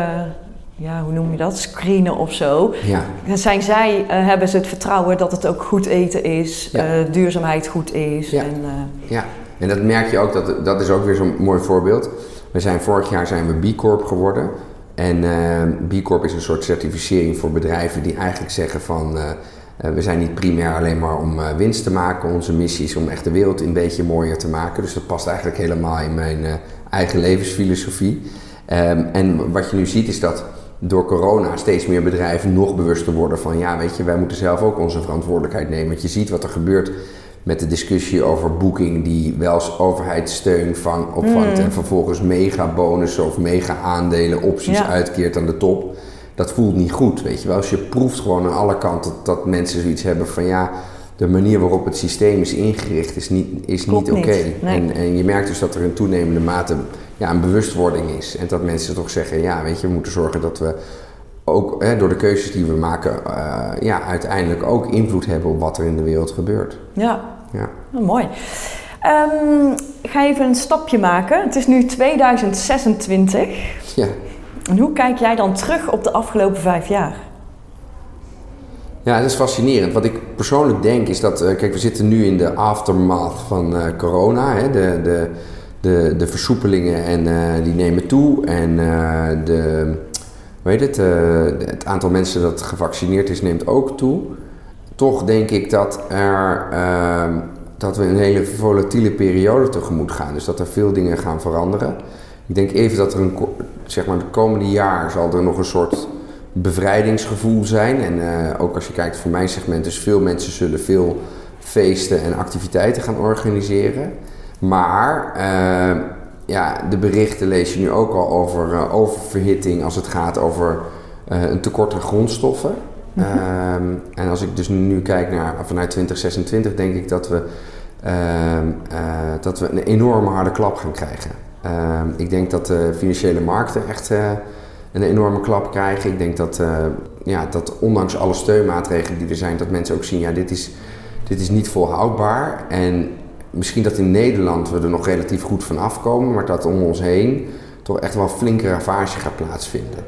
ja, hoe noem je dat, screenen of zo. Ja. Zijn zij, hebben ze het vertrouwen dat het ook goed eten is, ja. duurzaamheid goed is. Ja. En, ja, en dat merk je ook, dat, dat is ook weer zo'n mooi voorbeeld. We zijn vorig jaar zijn we B Corp geworden. En B Corp is een soort certificering voor bedrijven die eigenlijk zeggen van we zijn niet primair alleen maar om uh, winst te maken. Onze missie is om echt de wereld een beetje mooier te maken. Dus dat past eigenlijk helemaal in mijn uh, eigen levensfilosofie. Um, en wat je nu ziet is dat door corona steeds meer bedrijven nog bewuster worden van ja, weet je, wij moeten zelf ook onze verantwoordelijkheid nemen. Want je ziet wat er gebeurt met de discussie over boeking die wel eens overheidssteun van opvangt Mm. en vervolgens mega bonussen of mega aandelen opties Ja. uitkeert aan de top. Dat voelt niet goed, weet je wel. Als je proeft gewoon aan alle kanten dat, dat mensen zoiets hebben van ja, de manier waarop het systeem is ingericht is niet, is Klopt niet oké. nee. En, en je merkt dus dat er in toenemende mate ja, een bewustwording is. En dat mensen toch zeggen, ja, weet je, we moeten zorgen dat we ook hè, door de keuzes die we maken, eh, ja, uiteindelijk ook invloed hebben op wat er in de wereld gebeurt. Ja, Ja. Oh, mooi. Ehm, ik ga even een stapje maken. Het is nu 2026. ja. En hoe kijk jij dan terug op de afgelopen vijf jaar? Ja, dat is fascinerend. Wat ik persoonlijk denk is dat, eh, kijk, we zitten nu in de aftermath van eh, corona. Hè? De, de, de, de versoepelingen en, eh, die nemen toe. En de, heet het, het aantal mensen dat gevaccineerd is neemt ook toe. Toch denk ik dat, er, ehm, dat we een hele volatiele periode tegemoet gaan. Dus dat er veel dingen gaan veranderen. Ik denk even dat er een, zeg maar, de komende jaar zal er nog een soort bevrijdingsgevoel zijn. En eh, ook als je kijkt voor mijn segment, dus veel mensen zullen veel feesten en activiteiten gaan organiseren. Maar eh, ja, de berichten lees je nu ook al over eh, oververhitting als het gaat over een tekort aan grondstoffen. Ehm, en als ik dus nu kijk naar vanuit 2026, denk ik dat we, ehm, eh, dat we een enorme harde klap gaan krijgen. Ehm, ik denk dat de financiële markten echt eh, een enorme klap krijgen. Ik denk dat, eh, ja, dat ondanks alle steunmaatregelen die er zijn, dat mensen ook zien, ja, dit is, dit is niet volhoudbaar. En misschien dat in Nederland we er nog relatief goed van afkomen, maar dat om ons heen toch echt wel een flinke ravage gaat plaatsvinden.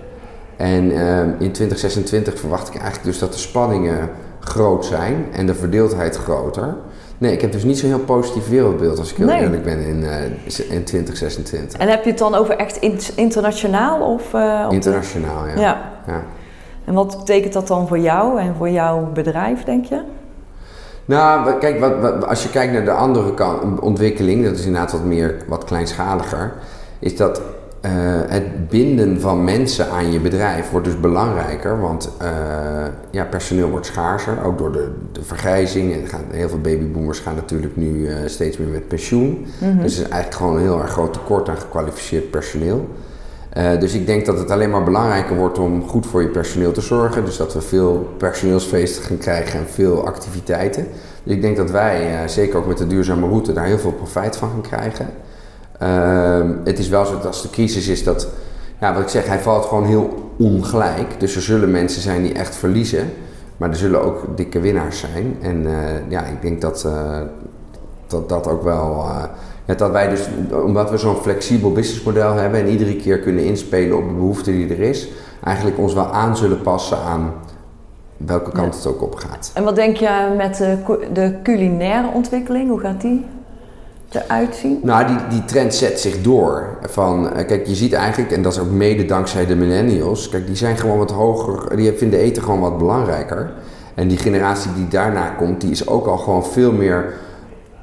En eh, in 2026 verwacht ik eigenlijk dus dat de spanningen groot zijn en de verdeeldheid groter. Nee, ik heb dus niet zo'n heel positief wereldbeeld als ik heel Nee. eerlijk ben in, eh, in 2026. En heb je het dan over echt in- internationaal? Of, eh, Internationaal, ja. ja. ja. En wat betekent dat dan voor jou en voor jouw bedrijf, denk je? Nou, kijk, wat, wat- als je kijkt naar de andere kant, ontwikkeling, dat is inderdaad wat meer, wat kleinschaliger, is dat eh, het binden van mensen aan je bedrijf wordt dus belangrijker, want eh, ja, personeel wordt schaarser, ook door de, de vergrijzing. En gaan, heel veel babyboomers gaan natuurlijk nu eh, steeds meer met pensioen. Dus er is eigenlijk gewoon een heel erg groot tekort aan gekwalificeerd personeel. Dus ik denk dat het alleen maar belangrijker wordt om goed voor je personeel te zorgen. Dus dat we veel personeelsfeesten gaan krijgen en veel activiteiten. Dus ik denk dat wij, zeker ook met de duurzame route, daar heel veel profijt van gaan krijgen. Ehm, het is wel zo dat als de crisis is dat, ja, wat ik zeg, hij valt gewoon heel ongelijk. Dus er zullen mensen zijn die echt verliezen. Maar er zullen ook dikke winnaars zijn. En eh, ja, ik denk dat, eh, dat dat ook wel. eh, ja, dat wij dus, omdat we zo'n flexibel businessmodel hebben en iedere keer kunnen inspelen op de behoefte die er is, eigenlijk ons wel aan zullen passen aan welke kant het ook op gaat. En wat denk je met de, de culinaire ontwikkeling? Hoe gaat die zien? Nou, die, die trend zet zich door. Van, eh, kijk, je ziet eigenlijk, en dat is ook mede dankzij de millennials, kijk, die zijn gewoon wat hoger, die vinden eten gewoon wat belangrijker. En die generatie die daarna komt, die is ook al gewoon veel meer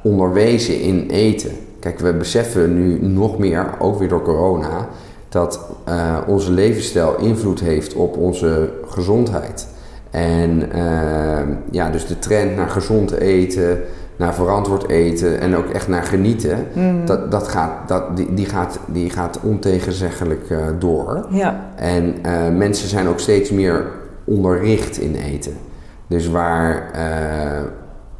onderwezen in eten. Kijk, we beseffen nu nog meer, ook weer door corona, dat eh, onze levensstijl invloed heeft op onze gezondheid. En eh, ja, dus de trend naar gezond eten, naar verantwoord eten en ook echt naar genieten, dat, dat gaat, dat, die, die, gaat, die gaat ontegenzeggelijk eh, door. Ja, En eh, mensen zijn ook steeds meer onderricht in eten. Dus waar eh,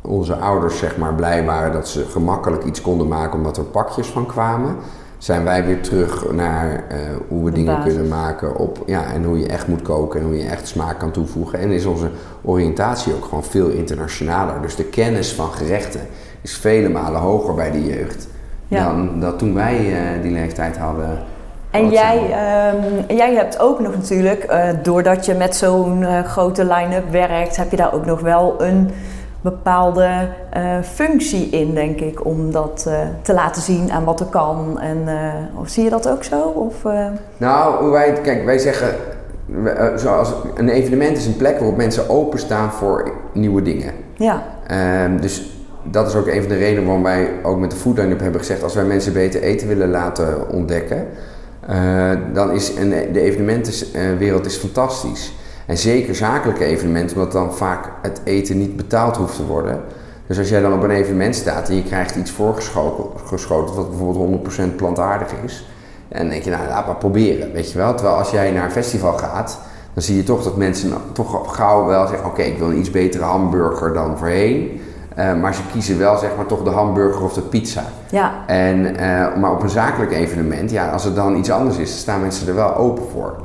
onze ouders zeg maar blij waren dat ze gemakkelijk iets konden maken omdat er pakjes van kwamen, zijn wij weer terug naar eh, hoe we De dingen basis. kunnen maken op, ja, en hoe je echt moet koken en hoe je echt smaak kan toevoegen. En is onze oriëntatie ook gewoon veel internationaler. Dus de kennis van gerechten is vele malen hoger bij de jeugd Ja. dan dat toen wij eh, die leeftijd hadden. En jij, ehm, jij hebt ook nog natuurlijk, eh, doordat je met zo'n grote line-up werkt, heb je daar ook nog wel een bepaalde uh, functie in, denk ik, om dat uh, te laten zien aan wat er kan. En uh, zie je dat ook zo? Of, Nou, hoe wij, kijk, wij zeggen, zoals een evenement is een plek waarop mensen openstaan voor nieuwe dingen. Ja. Ehm, dus dat is ook een van de redenen waarom wij ook met de Food Line-up hebben gezegd, als wij mensen beter eten willen laten ontdekken, dan is een, de evenementenwereld is fantastisch. En zeker zakelijke evenementen, omdat dan vaak het eten niet betaald hoeft te worden. Dus als jij dan op een evenement staat en je krijgt iets voorgeschoten, wat bijvoorbeeld 100% plantaardig is, dan denk je, nou laat maar proberen, weet je wel. Terwijl als jij naar een festival gaat, dan zie je toch dat mensen toch gauw wel zeggen, oké, ik wil een iets betere hamburger dan voorheen. Uh, maar ze kiezen wel zeg maar toch de hamburger of de pizza. Ja. En, uh, maar op een zakelijk evenement, ja, als het dan iets anders is, staan mensen er wel open voor.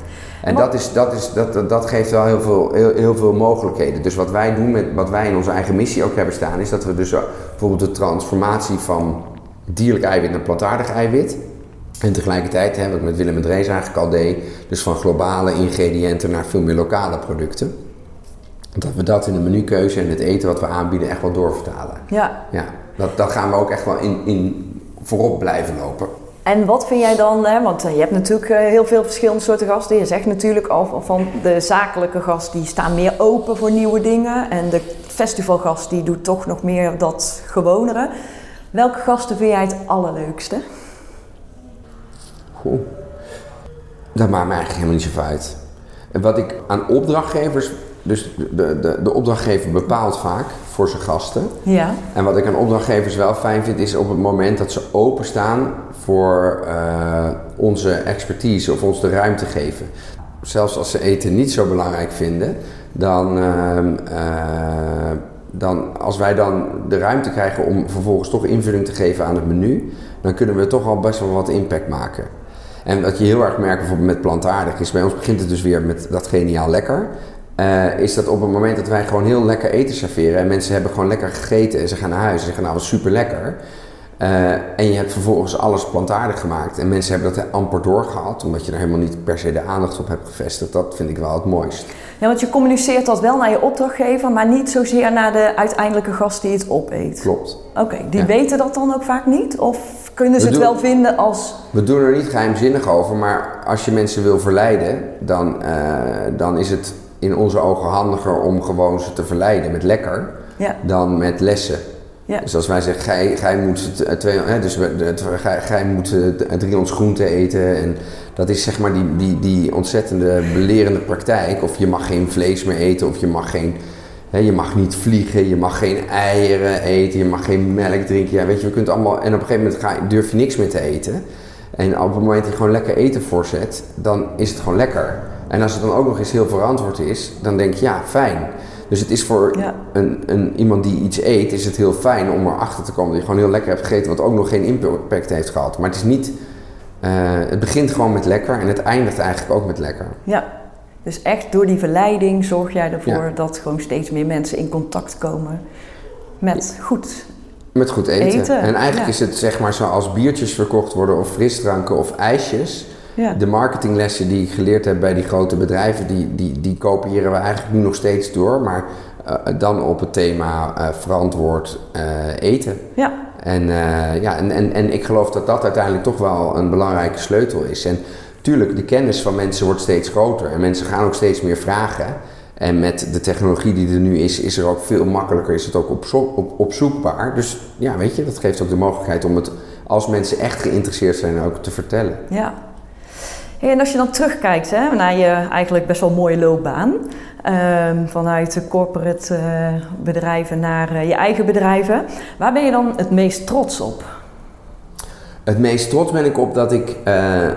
En dat, is, dat, is, dat, dat geeft wel heel veel, heel, heel veel mogelijkheden. Dus wat wij doen, met, wat wij in onze eigen missie ook hebben staan, is dat we dus bijvoorbeeld de transformatie van dierlijk eiwit naar plantaardig eiwit. En tegelijkertijd hebben we het met Willem en Drees eigenlijk al deed, dus van globale ingrediënten naar veel meer lokale producten. Dat we dat in de menukeuze en het eten wat we aanbieden echt wel doorvertalen. Ja. ja dat, dat gaan we ook echt wel in, in voorop blijven lopen. En wat vind jij dan, hè, want eh, je hebt natuurlijk eh, heel veel verschillende soorten gasten. Je zegt natuurlijk al van de zakelijke gast die staan meer open voor nieuwe dingen. En de festivalgast die doet toch nog meer dat gewonere. Welke gasten vind jij het allerleukste? Goh. Dat maakt me eigenlijk helemaal niet zo uit. Wat ik aan opdrachtgevers dus de, de, de opdrachtgever bepaalt vaak voor zijn gasten. Ja. En wat ik aan opdrachtgevers wel fijn vind, is op het moment dat ze openstaan voor uh, onze expertise of ons de ruimte geven. Zelfs als ze eten niet zo belangrijk vinden, dan, uh, uh, dan als wij dan de ruimte krijgen om vervolgens toch invulling te geven aan het menu, dan kunnen we toch al best wel wat impact maken. En wat je heel erg merkt bijvoorbeeld met plantaardig is, bij ons begint het dus weer met dat geniaal lekker. Uh, is dat op het moment dat wij gewoon heel lekker eten serveren en mensen hebben gewoon lekker gegeten en ze gaan naar huis en zeggen nou wat super lekker. Uh, en je hebt vervolgens alles plantaardig gemaakt en mensen hebben dat amper doorgehad omdat je er helemaal niet per se de aandacht op hebt gevestigd. Dat vind ik wel het mooist. Ja, want je communiceert dat wel naar je opdrachtgever, maar niet zozeer naar de uiteindelijke gast die het opeet. Klopt. Oké, die ja. weten dat dan ook vaak niet? Of kunnen ze we het doen, wel vinden als. We doen er niet geheimzinnig over, maar als je mensen wil verleiden, dan, uh, dan is het in onze ogen handiger om gewoon ze te verleiden met lekker ja. dan met lessen. Ja. Dus als wij zeggen, gij, gij moet, twee, hè, dus gij, gij moet 300 groenten eten en dat is zeg maar die, die, die ontzettende belerende praktijk. Of je mag geen vlees meer eten of je mag geen... Hè, je mag niet vliegen, je mag geen eieren eten, je mag geen melk drinken. Ja, weet je, we kunt allemaal... En op een gegeven moment ga, durf je niks meer te eten. En op het moment dat je gewoon lekker eten voorzet, dan is het gewoon lekker. En als het dan ook nog eens heel verantwoord is, dan denk je ja, fijn. Dus het is voor ja. een, een, iemand die iets eet, is het heel fijn om erachter te komen dat je gewoon heel lekker hebt gegeten, wat ook nog geen impact heeft gehad. Maar het is niet. Uh, het begint gewoon met lekker en het eindigt eigenlijk ook met lekker. Ja, dus echt door die verleiding zorg jij ervoor ja. dat gewoon steeds meer mensen in contact komen met goed met goed eten. eten. En eigenlijk is het zeg maar zoals biertjes verkocht worden of frisdranken of ijsjes. Ja. De marketinglessen die ik geleerd heb bij die grote bedrijven, die, die, die kopiëren we eigenlijk nu nog steeds door. Maar uh, dan op het thema uh, verantwoord uh, eten. Ja. En, ja, en, en, en ik geloof dat dat uiteindelijk toch wel een belangrijke sleutel is. En tuurlijk, de kennis van mensen wordt steeds groter. En mensen gaan ook steeds meer vragen. En met de technologie die er nu is, is er ook veel makkelijker, is het ook op, op, opzoekbaar. Dus ja, weet je, dat geeft ook de mogelijkheid om het, als mensen echt geïnteresseerd zijn, ook te vertellen. Ja. Hey, en als je dan terugkijkt hè, naar je eigenlijk best wel mooie loopbaan, um, vanuit corporate uh, bedrijven naar uh, je eigen bedrijven, waar ben je dan het meest trots op? Het meest trots ben ik op dat ik uh,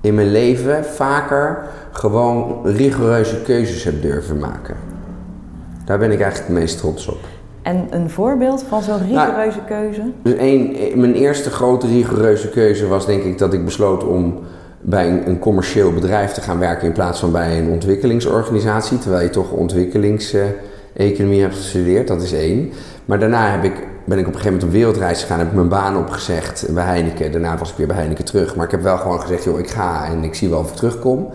in mijn leven vaker gewoon rigoureuze keuzes heb durven maken. Daar ben ik eigenlijk het meest trots op. En een voorbeeld van zo'n rigoureuze nou, keuze? Dus een, mijn eerste grote rigoureuze keuze was denk ik dat ik besloot om bij een, commercieel bedrijf te gaan werken in plaats van bij een ontwikkelingsorganisatie, terwijl je toch ontwikkelingseconomie hebt gestudeerd, dat is één. Maar daarna heb ik, ben ik op een gegeven moment op wereldreis gegaan, heb ik mijn baan opgezegd bij Heineken. Daarna was ik weer bij Heineken terug, maar ik heb wel gewoon gezegd, joh, ik ga en ik zie wel of ik terugkom.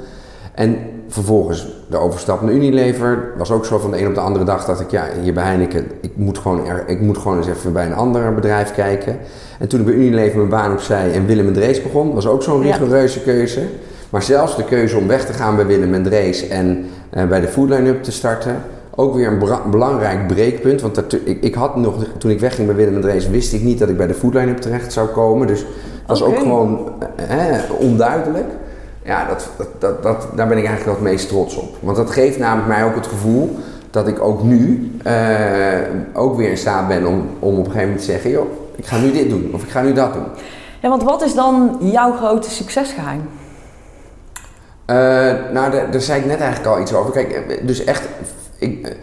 En vervolgens de overstap naar Unilever was ook zo van de een op de andere dag dat ik, ja, hier bij Heineken, ik moet gewoon, er, ik moet gewoon eens even bij een ander bedrijf kijken. En toen ik bij Unilever mijn baan opzij en Willem en Drees begon, was ook zo'n Ja. rigoureuze keuze. Maar zelfs de keuze om weg te gaan bij Willem en Drees en eh, bij de Food Line-up te starten, ook weer een belangrijk breekpunt. Want dat, ik, ik had nog, toen ik wegging bij Willem en Drees, wist ik niet dat ik bij de Food Line-up terecht zou komen. Dus dat was ook gewoon eh, eh, onduidelijk. Ja, dat, dat, dat, dat, daar ben ik eigenlijk wel het meest trots op. Want dat geeft namelijk mij ook het gevoel dat ik ook nu eh, ook weer in staat ben om, om op een gegeven moment te zeggen, joh, ik ga nu dit doen of ik ga nu dat doen. Ja, want wat is dan jouw grote succesgeheim? Eh, nou, daar, daar zei ik net eigenlijk al iets over. Kijk, dus echt, ik,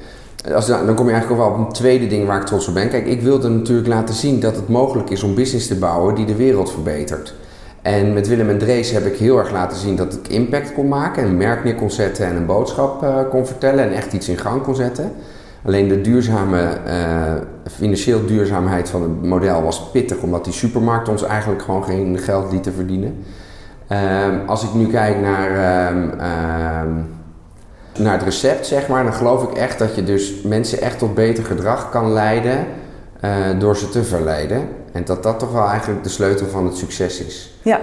eh, als, dan dan kom je eigenlijk ook wel op een tweede ding waar ik trots op ben. Kijk, ik wilde natuurlijk laten zien dat het mogelijk is om business te bouwen die de wereld verbetert. En met Willem en Drees heb ik heel erg laten zien dat ik impact kon maken, een merk neer kon zetten en een boodschap eh, kon vertellen en echt iets in gang kon zetten. Alleen de duurzame, eh, financieel duurzaamheid van het model was pittig, omdat die supermarkt ons eigenlijk gewoon geen geld liet te verdienen. Ehm, als ik nu kijk naar, ehm, ehm, naar het recept, zeg maar, dan geloof ik echt dat je dus mensen echt tot beter gedrag kan leiden eh, door ze te verleiden. En dat dat toch wel eigenlijk de sleutel van het succes is. Ja,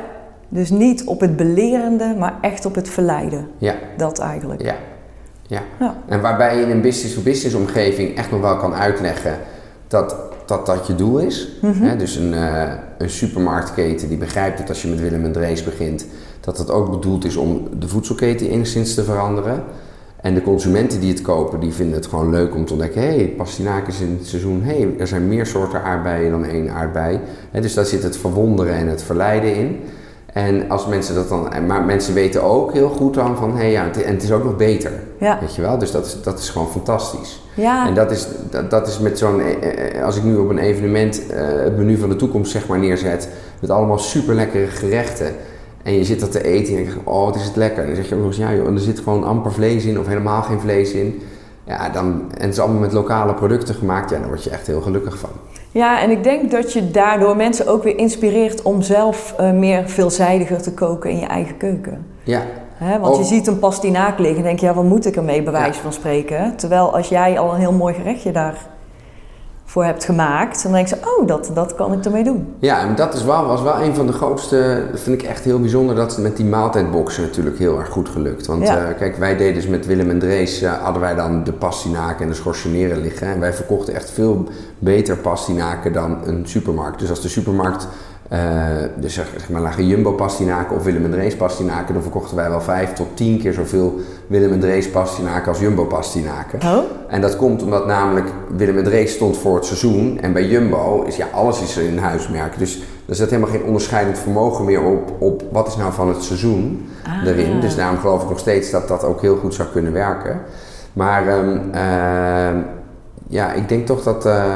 dus niet op het belerende, maar echt op het verleiden. Ja, Dat eigenlijk. ja, ja. Ja. En waarbij je in een business-to-business omgeving echt nog wel kan uitleggen dat dat, dat je doel is. Mhm. Dus een, eh, een supermarktketen die begrijpt dat als je met Willem en Drees begint, dat het ook bedoeld is om de voedselketen enigszins te veranderen. En de consumenten die het kopen, die vinden het gewoon leuk om te ontdekken, hé, hey, pastinaak is in het seizoen, hé, hey, er zijn meer soorten aardbeien dan één aardbei. Hè, dus daar zit het verwonderen en het verleiden in. En als mensen dat dan, maar mensen weten ook heel goed dan van, hé, hey, ja, het- en het is ook nog beter. Ja. Weet je wel? Dus dat is, dat is gewoon fantastisch. Ja. En dat is, dat, dat is met zo'n, eh, eh, als ik nu op een evenement eh, het menu van de toekomst zeg maar neerzet, met allemaal super lekkere gerechten. En je zit dat te eten en je denkt, oh wat is het lekker. En dan zeg je ook nog eens, ja joh, en er zit gewoon amper vlees in of helemaal geen vlees in. Ja, dan, en het is allemaal met lokale producten gemaakt, ja, daar word je echt heel gelukkig van. Ja, en ik denk dat je daardoor mensen ook weer inspireert om zelf eh, meer veelzijdiger te koken in je eigen keuken. Ja, Hè, want je ziet een pastinaak liggen en denk je, ja, wat moet ik ermee, bij wijze Ja. van spreken. Terwijl als jij al een heel mooi gerechtje daarvoor hebt gemaakt, dan denk je, oh, dat, dat kan ik ermee doen. Ja, en dat is wel, was wel een van de grootste, dat vind ik echt heel bijzonder, dat het met die maaltijdboxen natuurlijk heel erg goed gelukt. Want Ja. eh, kijk, wij deden dus met Willem en Drees, eh, hadden wij dan de pastinaken en de schorseneren liggen. En wij verkochten echt veel beter pastinaken dan een supermarkt. Dus als de supermarkt, eh, dus zeg, maar lagen Jumbo pastinaken of Willem en Drees pastinaken, dan verkochten wij wel vijf tot tien keer zoveel Willem en Drees pastinaken als Jumbo pastinaken. Oh? En dat komt omdat namelijk Willem en Drees stond voor het seizoen. En bij Jumbo is ja, alles is in huismerk. Dus er zit helemaal geen onderscheidend vermogen meer op, op wat is nou van het seizoen Ah. erin. Dus daarom geloof ik nog steeds dat dat ook heel goed zou kunnen werken. Maar ehm, ehm, ja, ik denk toch dat... eh,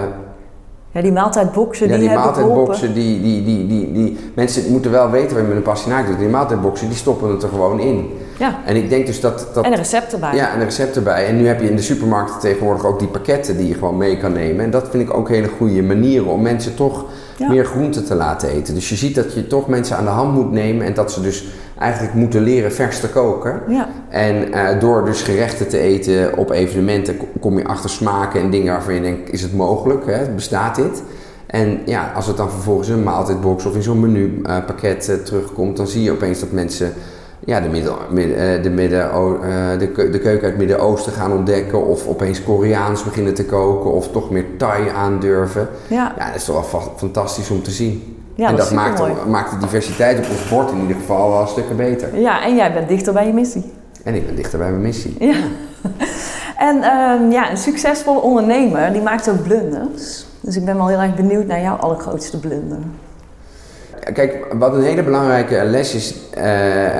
Ja, die maaltijdboxen, ja, die, die maaltijdboxen, die, die, die, die, die, mensen moeten wel weten wat je met een pastinaak doet. Die maaltijdboxen, die stoppen het er gewoon in. Ja, En ik denk dus dat... dat en een recept erbij. ja, en een recept erbij. En nu heb je in de supermarkten tegenwoordig ook die pakketten die je gewoon mee kan nemen. En dat vind ik ook hele goede manieren om mensen toch Ja. meer groente te laten eten. Dus je ziet dat je toch mensen aan de hand moet nemen en dat ze dus eigenlijk moeten leren vers te koken. Ja. En eh, door dus gerechten te eten op evenementen ko- kom je achter smaken en dingen waarvan je denkt, is het mogelijk? Hè? Bestaat dit? En ja, als het dan vervolgens in een maaltijdbox of in zo'n menupakket eh, terugkomt, dan zie je opeens dat mensen ja, de, midden- eh, de, midden, eh, de, de keuken uit het Midden-Oosten gaan ontdekken of opeens Koreaans beginnen te koken of toch meer Thai aandurven. Ja. Ja, dat is toch wel fa- fantastisch om te zien. Ja, en dat maakt, maakt de diversiteit op ons bord in ieder geval wel stukken beter. ja, en jij bent dichter bij je missie. En ik ben dichter bij mijn missie. Ja. En ehm, ja, een succesvolle ondernemer, die maakt ook blunders. Dus ik ben wel heel erg benieuwd naar jouw allergrootste blunder. Kijk, wat een hele belangrijke les is, eh,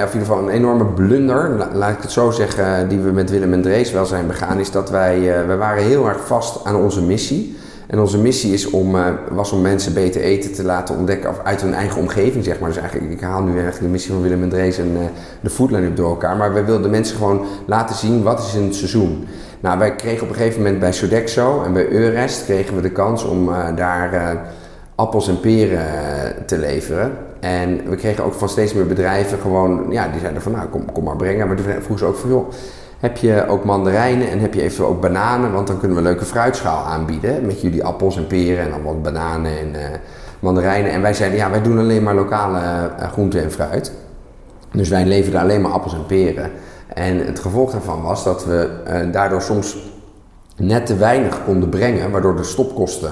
of in ieder geval een enorme blunder, la- laat ik het zo zeggen, die we met Willem en Drees wel zijn begaan, is dat wij, eh, wij waren heel erg vast aan onze missie. En onze missie is om, eh, was om mensen beter eten te laten ontdekken uit hun eigen omgeving, zeg maar. Dus eigenlijk, ik haal nu eigenlijk de missie van Willem en Drees en eh, de Foodline door elkaar. Maar wij wilden mensen gewoon laten zien wat is in het seizoen. Nou, wij kregen op een gegeven moment bij Sodexo en bij Eurest kregen we de kans om eh, daar... appels en peren te leveren. En we kregen ook van steeds meer bedrijven gewoon, ja, die zeiden van nou, kom, kom maar brengen. Maar toen vroegen ze ook van joh, heb je ook mandarijnen en heb je eventueel ook bananen? Want dan kunnen we een leuke fruitschaal aanbieden met jullie appels en peren en allemaal bananen en uh, mandarijnen. En wij zeiden ja, wij doen alleen maar lokale uh, groenten en fruit. Dus wij leverden alleen maar appels en peren. En het gevolg daarvan was dat we uh, daardoor soms net te weinig konden brengen, waardoor de stopkosten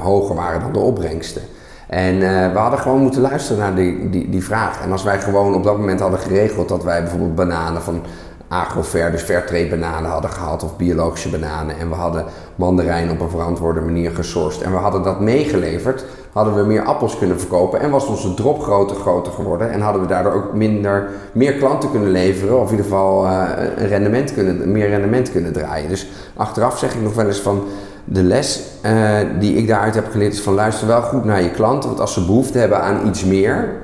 hoger waren dan de opbrengsten. En we hadden gewoon moeten luisteren naar die, die, die vraag. En als wij gewoon op dat moment hadden geregeld dat wij bijvoorbeeld bananen van agrover, dus fairtrade bananen hadden gehad of biologische bananen. En we hadden mandarijnen op een verantwoorde manier gesourced. En we hadden dat meegeleverd, hadden we meer appels kunnen verkopen. En was onze dropgrootte groter geworden. En hadden we daardoor ook minder, meer klanten kunnen leveren. Of in ieder geval uh, een rendement kunnen, meer rendement kunnen draaien. Dus achteraf zeg ik nog wel eens van de les uh, die ik daaruit heb geleerd is van luister wel goed naar je klanten. Want als ze behoefte hebben aan iets meer,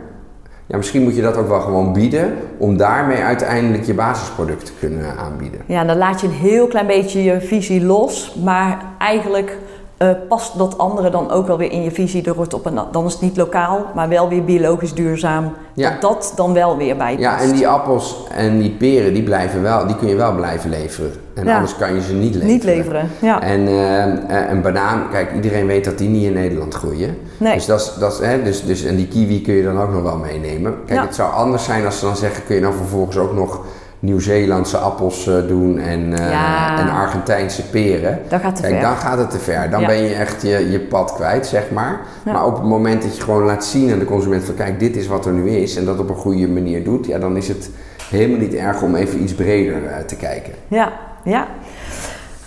ja, misschien moet je dat ook wel gewoon bieden om daarmee uiteindelijk je basisproduct te kunnen aanbieden. Ja, dan laat je een heel klein beetje je visie los, maar eigenlijk uh, past dat andere dan ook wel weer in je visie. Er wordt op een, dan is het niet lokaal, maar wel weer biologisch duurzaam. Ja. Dat dat dan wel weer bij past. Ja, en die appels en die peren, die, blijven wel, die kun je wel blijven leveren. En Ja. anders kan je ze niet leveren. Niet leveren, ja. En eh, eh, een banaan, kijk, iedereen weet dat die niet in Nederland groeien. Nee. Dus dat is, dat is, hè, dus, dus, en die kiwi kun je dan ook nog wel meenemen. Kijk, Ja. het zou anders zijn als ze dan zeggen, kun je dan vervolgens ook nog Nieuw-Zeelandse appels eh, doen en, eh, Ja. en Argentijnse peren. Dat gaat te Kijk, ver. dan gaat het te ver. Dan Ja. ben je echt je, je pad kwijt, zeg maar. Ja. Maar op het moment dat je gewoon laat zien aan de consument van kijk, dit is wat er nu is en dat op een goede manier doet, ja, dan is het helemaal niet erg om even iets breder eh, te kijken. Ja, ja.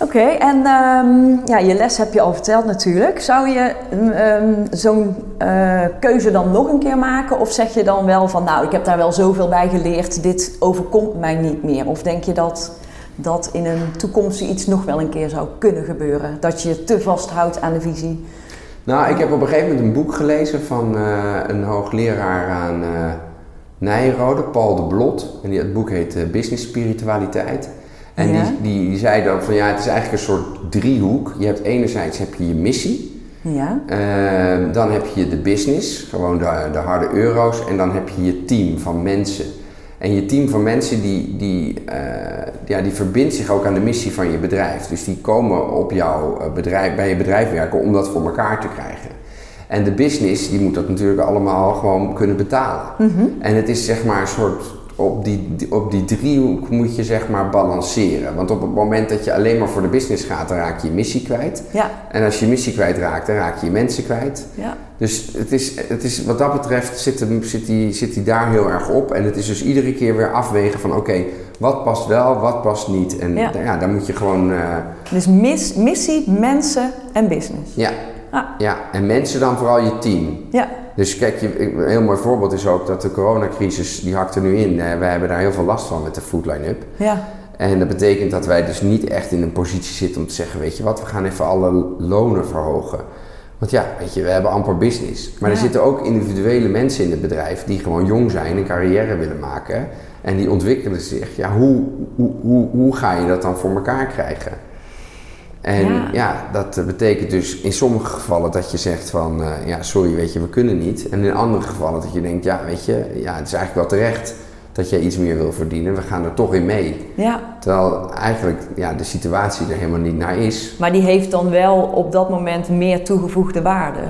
Oké, en ehm, ja, je les heb je al verteld natuurlijk. Zou je ehm, zo'n eh, keuze dan nog een keer maken? Of zeg je dan wel van, nou, ik heb daar wel zoveel bij geleerd, dit overkomt mij niet meer? Of denk je dat dat in een toekomst iets nog wel een keer zou kunnen gebeuren? Dat je je te vasthoudt aan de visie? Nou, ik heb op een gegeven moment een boek gelezen van eh, een hoogleraar aan eh Nijrode, Paul de Blot. En die, het boek heet Business Spiritualiteit. En Ja. die, die, die zei dan van ja, het is eigenlijk een soort driehoek. Je hebt enerzijds heb je je missie, Ja, eh, dan heb je de business, gewoon de, de harde euro's, en dan heb je je team van mensen. En je team van mensen die, die, eh, ja, die verbindt zich ook aan de missie van je bedrijf. Dus die komen op jouw eh, bedrijf, bij je bedrijf werken om dat voor elkaar te krijgen. En de business die moet dat natuurlijk allemaal gewoon kunnen betalen. En het is zeg maar een soort, op die, op die driehoek moet je zeg maar balanceren. Want op het moment dat je alleen maar voor de business gaat, dan raak je je missie kwijt. ja, En als je je missie kwijtraakt, dan raak je je mensen kwijt. ja. Dus het is, het is, wat dat betreft zit, hem, zit, die, zit die daar heel erg op. En het is dus iedere keer weer afwegen van oké, wat past wel, wat past niet. En Ja. ja, daar moet je gewoon, eh, Dus mis, missie, mensen en business. ja, Ah, ja. En mensen dan vooral je team. ja, Dus kijk, je, een heel mooi voorbeeld is ook dat de coronacrisis, die hakt er nu in. Eh, wij hebben daar heel veel last van met de food line-up. ja, En dat betekent dat wij dus niet echt in een positie zitten om te zeggen, weet je wat, we gaan even alle lonen verhogen. Want ja, weet je, we hebben amper business. Maar er zitten ook individuele mensen in het bedrijf die gewoon jong zijn en carrière willen maken. En die ontwikkelen zich. Ja, hoe, hoe, hoe, hoe ga je dat dan voor elkaar krijgen? En Ja. ja. dat betekent dus in sommige gevallen dat je zegt van, eh, ja, sorry, weet je, we kunnen niet. En in andere gevallen dat je denkt, ja, weet je, ja, het is eigenlijk wel terecht dat jij iets meer wil verdienen. We gaan er toch in mee. ja. Terwijl eigenlijk ja, de situatie er helemaal niet naar is. Maar die heeft dan wel op dat moment meer toegevoegde waarde,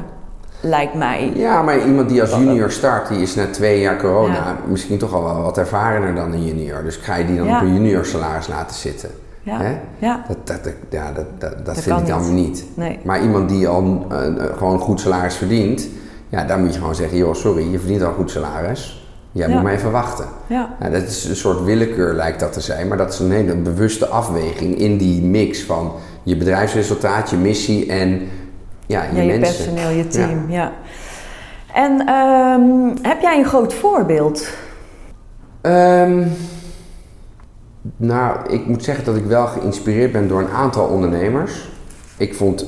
lijkt mij. Ja, maar iemand die als junior start, die is na twee jaar corona Ja. misschien toch al wel wat ervarener dan een junior. Dus ga je die dan Ja. op een junior salaris laten zitten? Ja, Hè? ja, Dat, dat, dat- ja, dat, dat, dat, vind ik dan niet. niet. nee. Maar iemand die al eh, gewoon goed salaris verdient, ja, daar moet je gewoon zeggen, joh, sorry, je verdient al goed salaris. Jij Ja. moet maar even wachten. Ja, Ja, dat is een soort willekeur lijkt dat te zijn, maar dat is een hele bewuste afweging in die mix van je bedrijfsresultaat, je missie en ja, je ja, je mensen. personeel, je team, ja. En ehm, heb jij een groot voorbeeld? Ehm, nou, ik moet zeggen dat ik wel geïnspireerd ben door een aantal ondernemers. Ik vond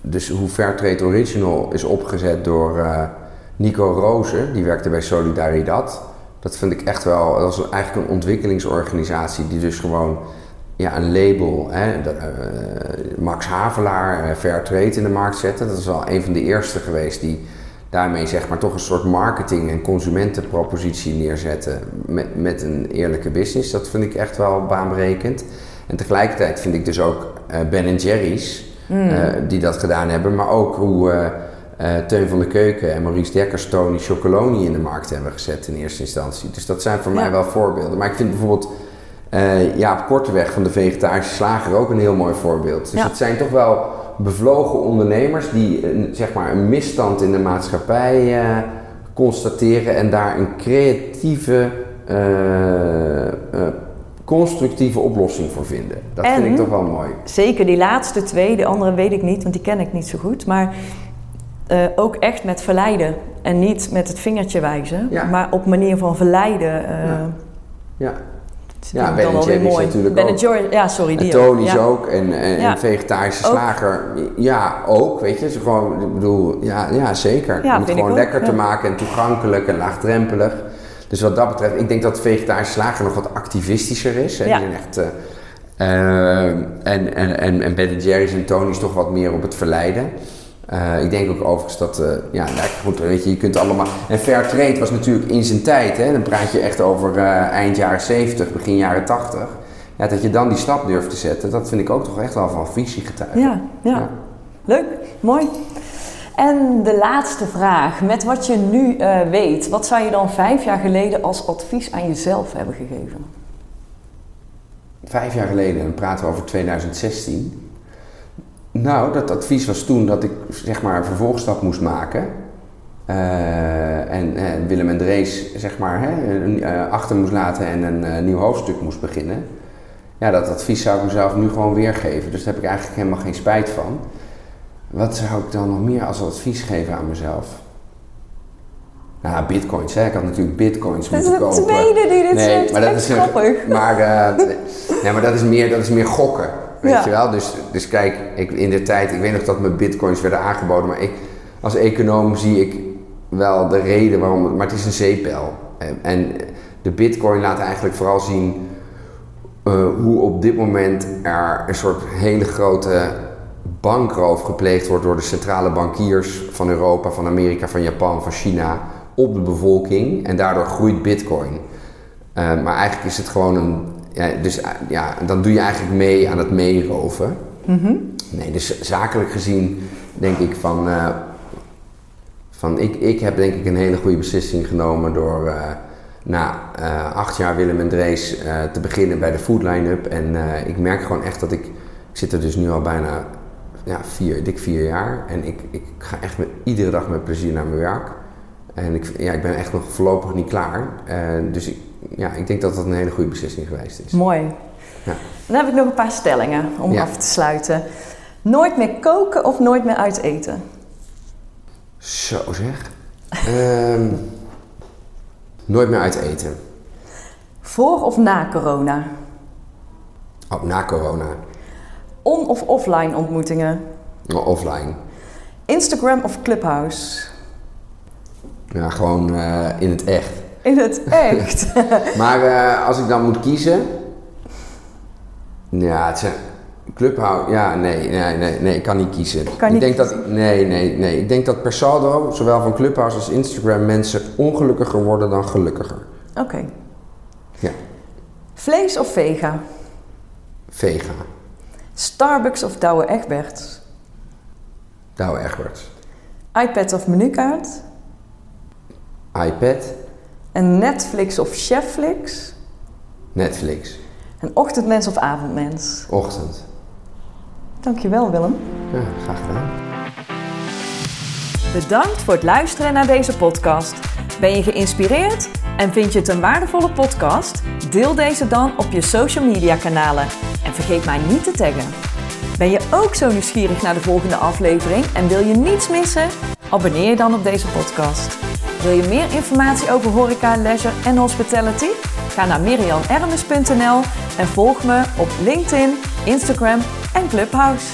dus hoe Fairtrade Original is opgezet door eh, Nico Rozen, die werkte bij Solidaridad. Dat vind ik echt wel, dat was eigenlijk een ontwikkelingsorganisatie die dus gewoon ja, een label, hè, de, eh, Max Havelaar, eh, Fairtrade in de markt zette. Dat is wel een van de eerste geweest die daarmee zeg maar toch een soort marketing- en consumentenpropositie neerzetten met, met een eerlijke business. Dat vind ik echt wel baanbrekend. En tegelijkertijd vind ik dus ook uh, Ben Jerry's uh, die dat gedaan hebben, maar ook hoe uh, Teun van de Keuken en Maurice Dekkers Tony Chocoloni in de markt hebben gezet in eerste instantie. Dus dat zijn voor mij wel voorbeelden. Maar ik vind bijvoorbeeld Jaap Korteweg van de Vegetarische Slager ook een heel mooi voorbeeld. Dus het zijn toch wel bevlogen ondernemers die een, zeg maar een misstand in de maatschappij constateren en daar een creatieve constructieve oplossing voor vinden. Dat vind ik toch wel mooi. Zeker die laatste twee, de andere weet ik niet, want die ken ik niet zo goed. Maar ook echt met verleiden. En niet met het vingertje wijzen, ja. maar op manier van verleiden. Ja. Ja. Ja, Ben Jerry's natuurlijk ben ook. Ja, sorry, die Tony's ja. ook. En, en, en vegetarische slager, ja, ook. Weet je, ze gewoon, ik bedoel, ja, ja zeker. Om het gewoon lekker te maken en toegankelijk en laagdrempelig. Dus wat dat betreft, ik denk dat vegetarische slager nog wat activistischer is. Hè? Ja. Die zijn echt, uh, uh, en, en, en, en Ben Jerry's en Tony's toch wat meer op het verleiden. Uh, ik denk ook overigens dat, ja, nou, goed, weet je, je kunt allemaal... En fair trade was natuurlijk in zijn tijd, hè. Dan praat je echt over eind jaren 70, begin jaren 80. Ja, dat je dan die stap durft te zetten, dat vind ik ook toch echt wel van visie getuigen. Ja, ja, ja. Leuk, mooi. En de laatste vraag. Met wat je nu weet, wat zou je dan vijf jaar geleden als advies aan jezelf hebben gegeven? Vijf jaar geleden, dan praten we over 2016. Nou, dat advies was toen dat ik zeg maar een vervolgstap moest maken. Uh, en uh, Willem en Drees zeg maar hè, achter moest laten en een nieuw hoofdstuk moest beginnen. Ja, dat advies zou ik mezelf nu gewoon weergeven. Dus daar heb ik eigenlijk helemaal geen spijt van. Wat zou ik dan nog meer als advies geven aan mezelf? Nou, bitcoins. Hè. Ik had natuurlijk bitcoins moeten kopen. Dat is de tweede die dit nee, zegt. Maar dat is grappig. Maar, nee, maar dat is meer, dat is meer gokken. Weet ja. je wel? Dus, dus kijk, ik, in de tijd, ik weet nog dat mijn bitcoins werden aangeboden, maar ik, als econoom zie ik wel de reden waarom, maar het is een zeepel. En de bitcoin laat eigenlijk vooral zien uh, hoe op dit moment er een soort hele grote bankroof gepleegd wordt door de centrale bankiers van Europa, van Amerika, van Japan, van China op de bevolking en daardoor groeit Bitcoin. Uh, maar eigenlijk is het gewoon een. Ja, dus ja, dan doe je eigenlijk mee aan het meeroven. Mm -hmm. Nee, dus zakelijk gezien denk ik van. Uh, van ik, ik heb denk ik een hele goede beslissing genomen door. Uh, na acht jaar Willem en Drees te beginnen bij de Food Line-up. En ik merk gewoon echt dat ik. Ik zit er dus nu al bijna ja, vier, dik vier jaar. En ik, ik ga echt met, iedere dag met plezier naar mijn werk. En ik, ja, ik ben echt nog voorlopig niet klaar. Dus ik, ja, ik denk dat dat een hele goede beslissing geweest is. Mooi. Ja. Dan heb ik nog een paar stellingen om ja. af te sluiten. Nooit meer koken of nooit meer uit eten? Zo zeg. um, nooit meer uit eten. Voor of na corona? Oh, na corona. On- of offline ontmoetingen? Oh, offline. Instagram of Clubhouse? Ja, gewoon uh, in het echt. In het echt? maar uh, als ik dan moet kiezen... Ja, het zijn... Clubhouse, ja, nee, nee, nee, nee, ik kan niet kiezen. Kan ik niet denk dat, nee, nee, nee. Ik denk dat per saldo, zowel van Clubhouse als Instagram, mensen ongelukkiger worden dan gelukkiger. Oké. Okay. Ja. Vlees of vega? Vega. Starbucks of Douwe Egberts? Douwe Egberts. iPad of menukaart? iPad. En Netflix of Chefflix? Netflix. En ochtendmens of avondmens? Ochtend. Dankjewel Willem. Ja, graag gedaan. Bedankt voor het luisteren naar deze podcast. Ben je geïnspireerd en vind je het een waardevolle podcast? Deel deze dan op je social media kanalen en vergeet mij niet te taggen. Ben je ook zo nieuwsgierig naar de volgende aflevering en wil je niets missen? Abonneer je dan op deze podcast. Wil je meer informatie over horeca, leisure en hospitality? Ga naar mirianermes.nl en volg me op LinkedIn, Instagram en Clubhouse.